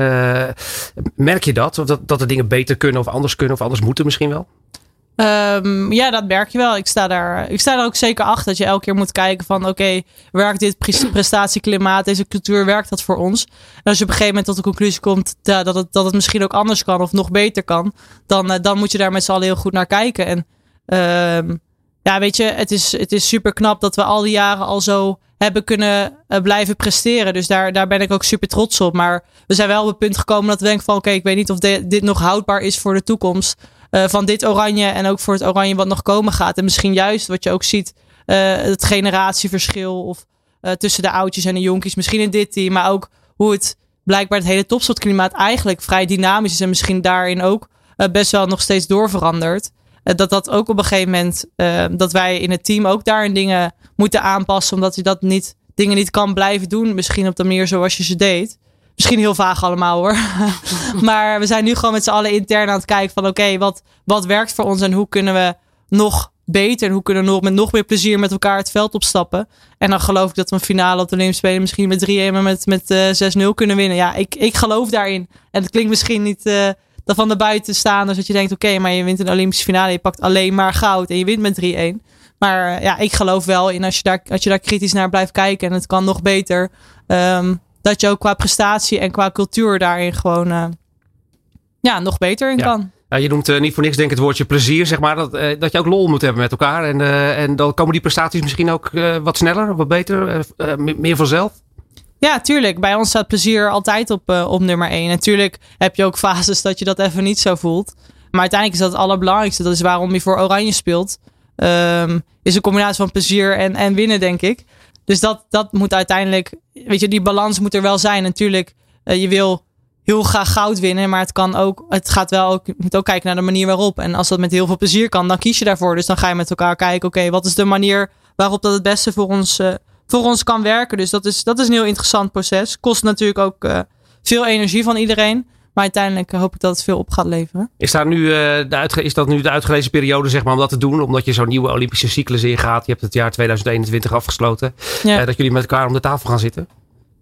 A: merk je dat? Of dat? Dat de dingen beter kunnen of anders kunnen of anders moeten misschien wel?
B: Um, ja, dat merk je wel. Ik sta, daar, ik sta er ook zeker achter dat je elke keer moet kijken van oké, werkt dit prestatieklimaat, deze cultuur, werkt dat voor ons? En als je op een gegeven moment tot de conclusie komt dat, het, dat het misschien ook anders kan of nog beter kan, dan, uh, dan moet je daar met z'n allen heel goed naar kijken. En um, ja, weet je, het is, het is super knap dat we al die jaren al zo hebben kunnen eh, blijven presteren. Dus daar, daar ben ik ook super trots op. Maar we zijn wel op het punt gekomen dat we denken van... oké, ik weet niet of dit nog houdbaar is voor de toekomst... Uh, van dit oranje en ook voor het oranje wat nog komen gaat. En misschien juist wat je ook ziet, uh, het generatieverschil of uh, tussen de oudjes en de jonkies. Misschien in dit team, maar ook hoe het blijkbaar het hele topsportklimaat eigenlijk vrij dynamisch is. En misschien daarin ook best wel nog steeds doorverandert. dat dat ook op een gegeven moment, dat wij in het team ook daarin dingen moeten aanpassen. Omdat je dat niet, dingen niet kan blijven doen. Misschien op de manier zoals je ze deed. Misschien heel vaag allemaal hoor. maar we zijn nu gewoon met z'n allen intern aan het kijken van oké, wat, wat werkt voor ons en hoe kunnen we nog beter en hoe kunnen we nog, met nog meer plezier met elkaar het veld opstappen. En dan geloof ik dat we een finale op de Olympische Spelen misschien met 3-1 en met, met uh, 6-0 kunnen winnen. Ja, ik, ik geloof daarin. En het klinkt misschien niet uh, dat van de buitenstaanders dat je denkt oké, maar je wint een Olympische finale, je pakt alleen maar goud en je wint met 3-1. Maar uh, ja, ik geloof wel in als je, daar, als je daar kritisch naar blijft kijken en het kan nog beter. Um, dat je ook qua prestatie en qua cultuur daarin gewoon uh, ja, nog beter in
A: ja.
B: kan.
A: Ja, je noemt uh, niet voor niks denk ik het woordje plezier, zeg maar. Dat, uh, dat je ook lol moet hebben met elkaar. En, en dan komen die prestaties misschien ook wat sneller, wat beter, meer vanzelf.
B: Ja, tuurlijk. Bij ons staat plezier altijd op, op nummer 1. Natuurlijk heb je ook fases dat je dat even niet zo voelt. Maar uiteindelijk is dat het allerbelangrijkste. Dat is waarom je voor Oranje speelt. Um, is een combinatie van plezier en, en winnen, denk ik. Dus dat, dat moet uiteindelijk, weet je, die balans moet er wel zijn. Natuurlijk, uh, je wil heel graag goud winnen, maar het kan ook, het gaat wel ook, je moet ook kijken naar de manier waarop. En als dat met heel veel plezier kan, dan kies je daarvoor. Dus dan ga je met elkaar kijken, oké, wat is de manier waarop dat het beste voor ons, uh, voor ons kan werken. Dus dat is, dat is een heel interessant proces. Kost natuurlijk ook uh, veel energie van iedereen. Maar uiteindelijk hoop ik dat het veel op gaat leveren.
A: Is, daar nu, uh, de uitge- is dat nu de uitgelezen periode zeg maar, om dat te doen? Omdat je zo'n nieuwe Olympische cyclus ingaat. Je hebt het jaar 2021 afgesloten. Ja. Uh, dat jullie met elkaar om de tafel gaan zitten?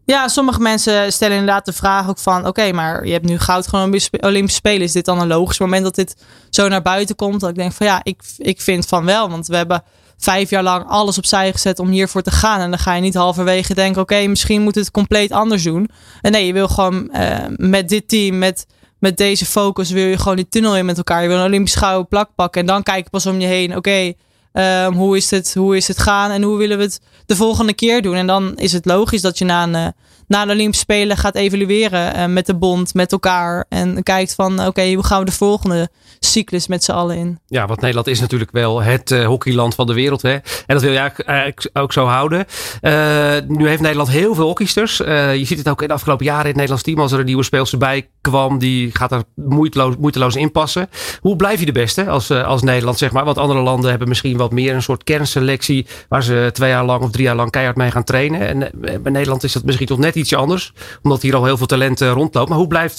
B: Ja, sommige mensen stellen inderdaad de vraag ook van... Oké, maar je hebt nu goud gewoon Olympische Spelen. Is dit dan een logisch moment dat dit zo naar buiten komt? Dat ik denk van ja, ik, ik vind van wel. Want we hebben vijf jaar lang alles opzij gezet om hiervoor te gaan. En dan ga je niet halverwege denken, oké, misschien moet het compleet anders doen. En nee, je wil gewoon uh, met dit team, met, met deze focus, wil je gewoon die tunnel in met elkaar. Je wil een Olympisch gouden plak pakken. En dan kijk je pas om je heen, oké, um, hoe, is het, hoe is het gaan en hoe willen we het de volgende keer doen? En dan is het logisch dat je na een, uh, na de Olympische Spelen gaat evalueren uh, met de bond, met elkaar. En kijkt van, oké, hoe gaan we de volgende cyclus met z'n allen in?
A: Ja, want Nederland is natuurlijk wel het uh, hockeyland van de wereld. Hè? En dat wil je eigenlijk ook zo houden. Uh, nu heeft Nederland heel veel hockeysters. Je ziet het ook in de afgelopen jaren in het Nederlands team. Als er een nieuwe speelster bij kwam, die gaat er moeiteloos, moeiteloos inpassen. Hoe blijf je de beste als, als Nederland, zeg maar? Want andere landen hebben misschien wat meer een soort kernselectie. Waar ze twee jaar lang of drie jaar lang keihard mee gaan trainen. En bij Nederland is dat misschien toch net ietsje anders. Omdat hier al heel veel talent rondloopt. Maar hoe blijft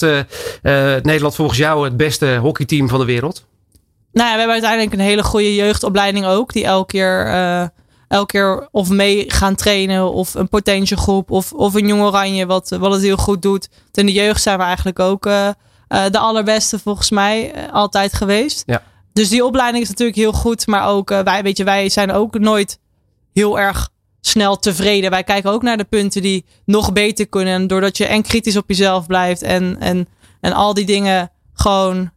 A: Nederland volgens jou het beste hockeyteam van de wereld?
B: Nou ja, we hebben uiteindelijk een hele goede jeugdopleiding ook. Die elke keer, elke keer of mee gaan trainen. Of een potentiegroep. Of, of een jong oranje wat, wat het heel goed doet. In de jeugd zijn we eigenlijk ook uh, uh, de allerbeste volgens mij altijd geweest.
A: Ja.
B: Dus die opleiding is natuurlijk heel goed. Maar ook wij, weet je, wij zijn ook nooit heel erg snel tevreden. Wij kijken ook naar de punten die nog beter kunnen. En doordat je en kritisch op jezelf blijft. En, en, en al die dingen gewoon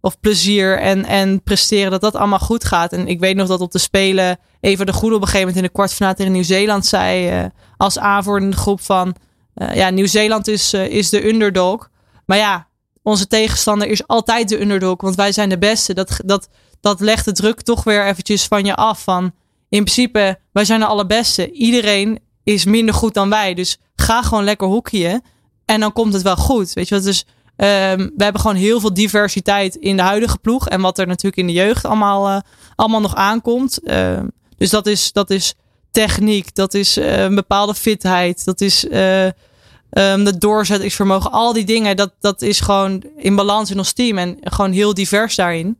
B: of plezier en, en presteren, dat dat allemaal goed gaat. En ik weet nog dat op de Spelen even de Goede op een gegeven moment in de kwartfinale tegen Nieuw-Zeeland zei uh, als aanvoerende groep van uh, ja, Nieuw-Zeeland is, uh, is de underdog. Maar ja, onze tegenstander is altijd de underdog, want wij zijn de beste. Dat, dat, dat legt de druk toch weer eventjes van je af. Van in principe, wij zijn de allerbeste. Iedereen is minder goed dan wij. Dus ga gewoon lekker hockeyen en dan komt het wel goed. Weet je wat? Dus Um, we hebben gewoon heel veel diversiteit in de huidige ploeg. En wat er natuurlijk in de jeugd allemaal, uh, allemaal nog aankomt. Uh, dus dat is, dat is techniek, dat is uh, een bepaalde fitheid, dat is uh, um, het doorzettingsvermogen. Al die dingen, dat, dat is gewoon in balans in ons team. En gewoon heel divers daarin.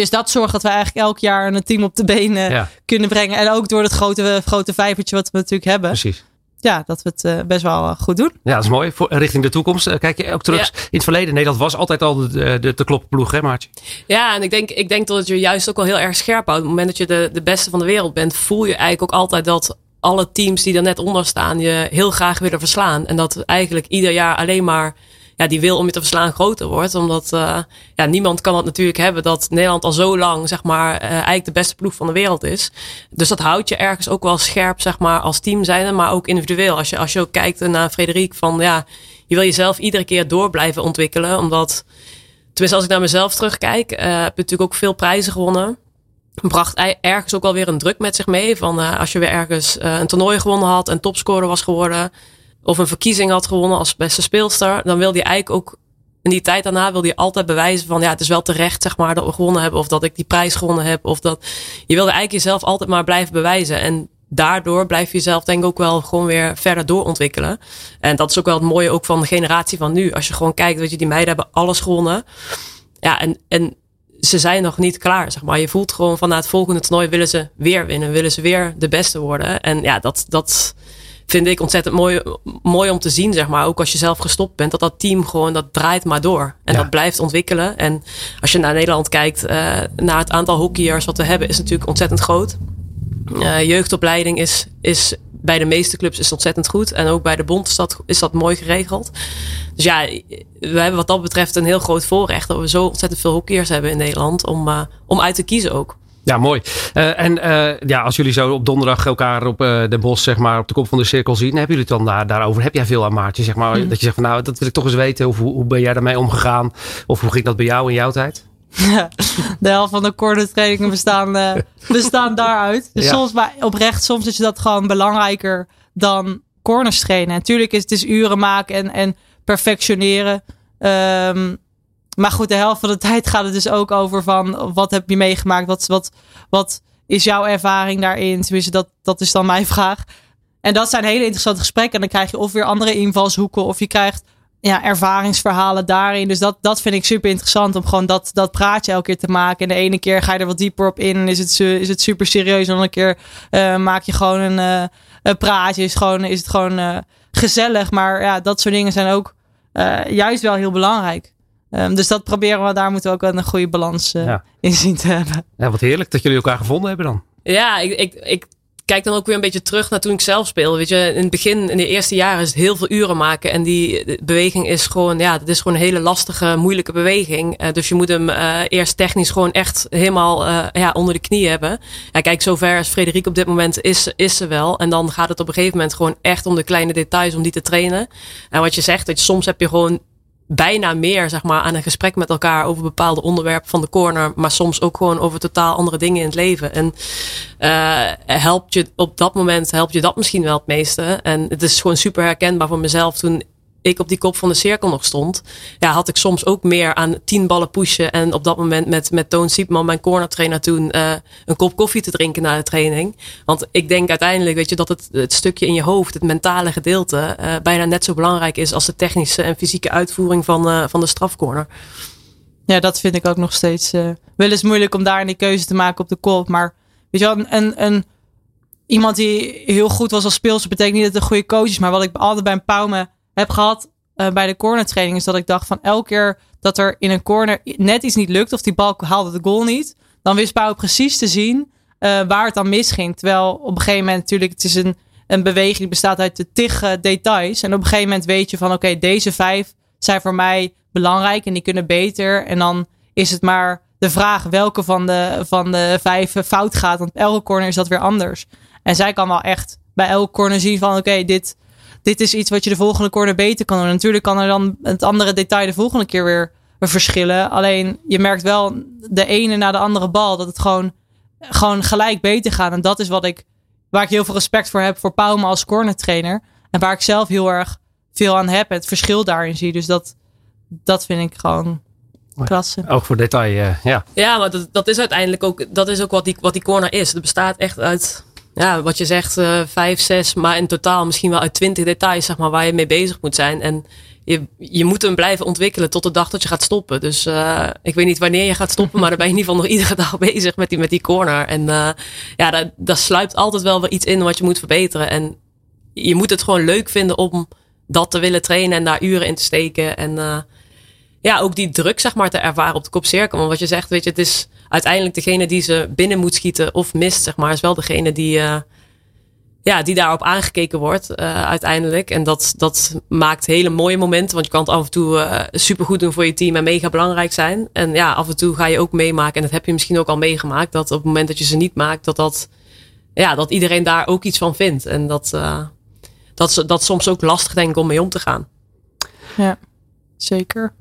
B: Dus dat zorgt dat we eigenlijk elk jaar een team op de benen ja. kunnen brengen. En ook door het grote, grote vijvertje wat we natuurlijk hebben.
A: Precies
B: ja, dat we het uh, best wel uh, goed doen.
A: Ja, dat is mooi. Voor, richting de toekomst. Uh, kijk je ook terug ja. in het verleden. Nederland was altijd al de, de, de kloppenploeg, hè Maartje?
C: Ja, en ik denk, ik denk dat je juist ook wel heel erg scherp houdt. Op het moment dat je de, de beste van de wereld bent, voel je eigenlijk ook altijd dat alle teams die er net onder staan je heel graag willen verslaan. En dat eigenlijk ieder jaar alleen maar ja, die wil om je te verslaan groter wordt. Omdat uh, ja, niemand kan het natuurlijk hebben dat Nederland al zo lang zeg maar, uh, eigenlijk de beste ploeg van de wereld is. Dus dat houdt je ergens ook wel scherp zeg maar, als team zijn, maar ook individueel. Als je, als je ook kijkt naar Frederik van ja, je wil jezelf iedere keer door blijven ontwikkelen. Omdat, tenminste als ik naar mezelf terugkijk, uh, heb je natuurlijk ook veel prijzen gewonnen bracht ergens ook wel weer een druk met zich mee. Van als je weer ergens een toernooi gewonnen had en topscorer was geworden. Of een verkiezing had gewonnen als beste speelster. Dan wilde je eigenlijk ook in die tijd daarna wilde je altijd bewijzen van ja, het is wel terecht zeg maar dat we gewonnen hebben. Of dat ik die prijs gewonnen heb. Of dat je wilde eigenlijk jezelf altijd maar blijven bewijzen. En daardoor blijf je jezelf denk ik ook wel gewoon weer verder doorontwikkelen. En dat is ook wel het mooie ook van de generatie van nu. Als je gewoon kijkt, weet je, die meiden hebben alles gewonnen. Ja, en, en ze zijn nog niet klaar, zeg maar. Je voelt gewoon van na het volgende toernooi willen ze weer winnen. Willen ze weer de beste worden. En ja, dat, dat vind ik ontzettend mooi, mooi om te zien, zeg maar. Ook als je zelf gestopt bent, dat dat team gewoon, dat draait maar door. En dat blijft ontwikkelen. En als je naar Nederland kijkt, uh, naar het aantal hockeyers wat we hebben, is natuurlijk ontzettend groot. Uh, jeugdopleiding is, is bij de meeste clubs is ontzettend goed. En ook bij de bond is dat, is dat mooi geregeld. Dus ja, we hebben wat dat betreft een heel groot voorrecht dat we zo ontzettend veel hockeyers hebben in Nederland om, uh, om uit te kiezen ook.
A: Ja, mooi. Uh, en uh, ja, als jullie zo op donderdag elkaar op uh, Den Bosch, zeg maar, op de kop van de cirkel zien, hebben jullie het dan daar, daarover? Heb jij veel aan Maartje, zeg maar? Mm. Dat je zegt van nou, dat wil ik toch eens weten. Of hoe, hoe ben jij daarmee omgegaan? Of hoe ging dat bij jou in jouw tijd?
B: de helft van de corner trainingen bestaan, bestaan daaruit. Dus ja. soms, maar oprecht, soms is dat gewoon belangrijker dan corners trainen. Natuurlijk is het is uren maken en, en perfectioneren. Um, maar goed, de helft van de tijd gaat het dus ook over van wat heb je meegemaakt? Wat, wat, wat is jouw ervaring daarin? Tenminste, dat, dat is dan mijn vraag. En dat zijn hele interessante gesprekken. En dan krijg je of weer andere invalshoeken, of je krijgt ja, ervaringsverhalen daarin. Dus dat, dat vind ik super interessant om gewoon dat, dat praatje elke keer te maken. En de ene keer ga je er wat dieper op in en is het, is het super serieus. En de andere keer uh, maak je gewoon een, een praatje. Is, gewoon, is het gewoon uh, gezellig. Maar ja, dat soort dingen zijn ook juist wel heel belangrijk. Um, dus dat proberen we, daar moeten we ook een goede balans ja. in zien te hebben.
A: Ja, wat heerlijk dat jullie elkaar gevonden hebben dan.
C: Ja, ik, ik, ik kijk dan ook weer een beetje terug naar toen ik zelf speelde. Weet je, in het begin, in de eerste jaren, is het heel veel uren maken. En die beweging is gewoon, ja, dat is gewoon een hele lastige, moeilijke beweging. Uh, dus je moet hem uh, eerst technisch gewoon echt helemaal uh, ja, onder de knie hebben. Ja, kijk, zover als Frederik op dit moment is, is ze wel. En dan gaat het op een gegeven moment gewoon echt om de kleine details, om die te trainen. En wat je zegt, dat je, soms heb je gewoon bijna meer zeg maar, aan een gesprek met elkaar over bepaalde onderwerpen van de corner, maar soms ook gewoon over totaal andere dingen in het leven. En uh, helpt je op dat moment helpt je dat misschien wel het meeste. En het is gewoon super herkenbaar voor mezelf toen ik op die kop van de cirkel nog stond, ja, had ik soms ook meer aan tien ballen pushen. En op dat moment met, met Toon Siepman, mijn corner trainer toen, uh, een kop koffie te drinken na de training. Want ik denk uiteindelijk, weet je, dat het, het stukje in je hoofd, het mentale gedeelte, uh, bijna net zo belangrijk is als de technische en fysieke uitvoering van, uh, van de strafcorner.
B: Ja, dat vind ik ook nog steeds wel eens moeilijk om daar die keuze te maken op de kop. Maar weet je wel, een, een, iemand die heel goed was als speelster betekent niet dat het een goede coach is. Maar wat ik altijd bij een Pauwme heb gehad uh, bij de corner training is dat ik dacht van elke keer dat er in een corner net iets niet lukt of die bal haalde de goal niet, dan wist Pauw precies te zien uh, waar het dan misging. Terwijl op een gegeven moment natuurlijk het is een, een beweging die bestaat uit de tig details en op een gegeven moment weet je van oké deze vijf zijn voor mij belangrijk en die kunnen beter en dan is het maar de vraag welke van de, van de vijf fout gaat. Want elke corner is dat weer anders. En zij kan wel echt bij elke corner zien van oké, dit, dit is iets wat je de volgende corner beter kan doen. Natuurlijk kan er dan het andere detail de volgende keer weer, verschillen. Alleen je merkt wel de ene na de andere bal dat het gewoon, gewoon gelijk beter gaat. En dat is wat ik, waar ik heel veel respect voor heb voor Pauma als corner trainer. En waar ik zelf heel erg veel aan heb. Het verschil daarin zie. Dus dat, dat vind ik gewoon klasse.
A: Ook voor detail, uh, ja.
C: Ja, maar dat, dat is uiteindelijk ook, dat is ook wat die, wat die corner is. Het bestaat echt uit ja, wat je zegt, uh, vijf, zes, maar in totaal misschien wel uit twintig details, zeg maar, waar je mee bezig moet zijn. En je, je moet hem blijven ontwikkelen tot de dag dat je gaat stoppen. Dus uh, ik weet niet wanneer je gaat stoppen, maar dan ben je in ieder geval nog iedere dag bezig met die, met die corner. En uh, ja, daar, daar sluipt altijd wel weer iets in wat je moet verbeteren. En je moet het gewoon leuk vinden om dat te willen trainen en daar uren in te steken. En ja, ook die druk, zeg maar, te ervaren op de kopcirkel. Want wat je zegt, weet je, het is uiteindelijk degene die ze binnen moet schieten of mist, zeg maar, is wel degene die, uh, ja, die daarop aangekeken wordt uh, uiteindelijk. En dat, dat maakt hele mooie momenten. Want je kan het af en toe uh, supergoed doen voor je team en mega belangrijk zijn. En ja, af en toe ga je ook meemaken. En dat heb je misschien ook al meegemaakt. Dat op het moment dat je ze niet maakt, dat, dat, ja, dat iedereen daar ook iets van vindt. En dat, dat, dat soms ook lastig denk ik om mee om te gaan.
B: Ja, zeker.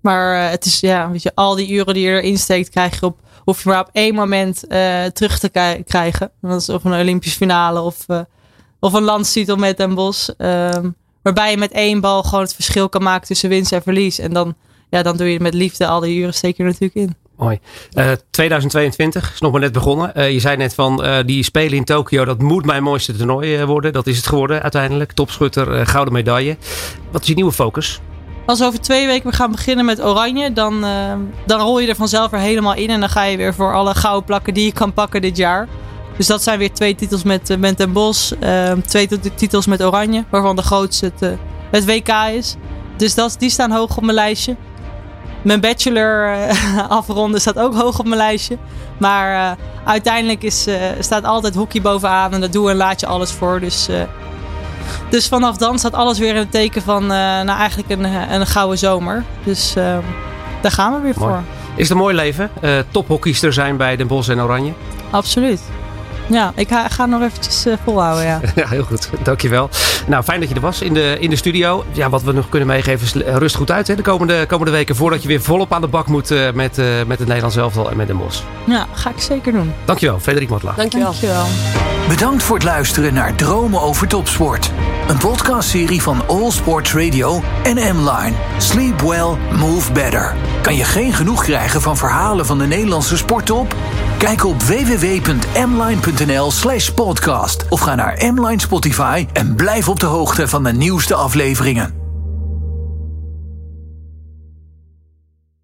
B: Maar het is, ja, weet je, al die uren die je erin steekt, krijg je op hoef je maar op één moment uh, terug te krijgen. Dat is of een Olympische finale of, uh, of een landstitel met Den Bos. Um, waarbij je met één bal gewoon het verschil kan maken tussen winst en verlies. En dan, ja, dan doe je met liefde al die uren je er natuurlijk in.
A: Mooi. Uh, 2022 is nog maar net begonnen. Je zei net van die spelen in Tokio, dat moet mijn mooiste toernooi worden. Dat is het geworden uiteindelijk. Topschutter, gouden medaille. Wat is je nieuwe focus?
B: Als we over twee weken gaan beginnen met oranje, dan, uh, dan rol je er vanzelf weer helemaal in. En dan ga je weer voor alle gouden plakken die je kan pakken dit jaar. Dus dat zijn weer twee titels met, met Den Bos. Uh, twee titels met oranje, waarvan de grootste het, het WK is. Dus dat, die staan hoog op mijn lijstje. Mijn bachelor afronden staat ook hoog op mijn lijstje. Maar uiteindelijk is, staat altijd hockey bovenaan. En daar doe en laat je alles voor. Dus dus vanaf dan staat alles weer in het teken van uh, nou, eigenlijk een, een gouden zomer. Dus uh, daar gaan we weer
A: Mooi.
B: voor.
A: Is het een mooi leven? Uh, tophockeyster zijn bij Den Bosch en Oranje?
B: Absoluut. Ja, ik ga, ga nog eventjes uh, volhouden, ja.
A: ja, heel goed. Dankjewel. Nou, fijn dat je er was in de, in de studio. Ja, wat we nog kunnen meegeven is rust goed uit hè, de komende, komende weken. Voordat je weer volop aan de bak moet uh, met, uh, met het Nederlands elftal en met Den Bosch.
B: Ja, ga ik zeker doen.
A: Dankjewel, Frederik Matla.
C: Dankjewel.
B: Dankjewel.
D: Bedankt voor het luisteren naar Dromen over Topsport. Een podcastserie van All Sports Radio en M-Line. Sleep well, move better. Kan je geen genoeg krijgen van verhalen van de Nederlandse sporttop? Kijk op www.mline.nl slash podcast of ga naar Mline Spotify en blijf op de hoogte van de nieuwste afleveringen.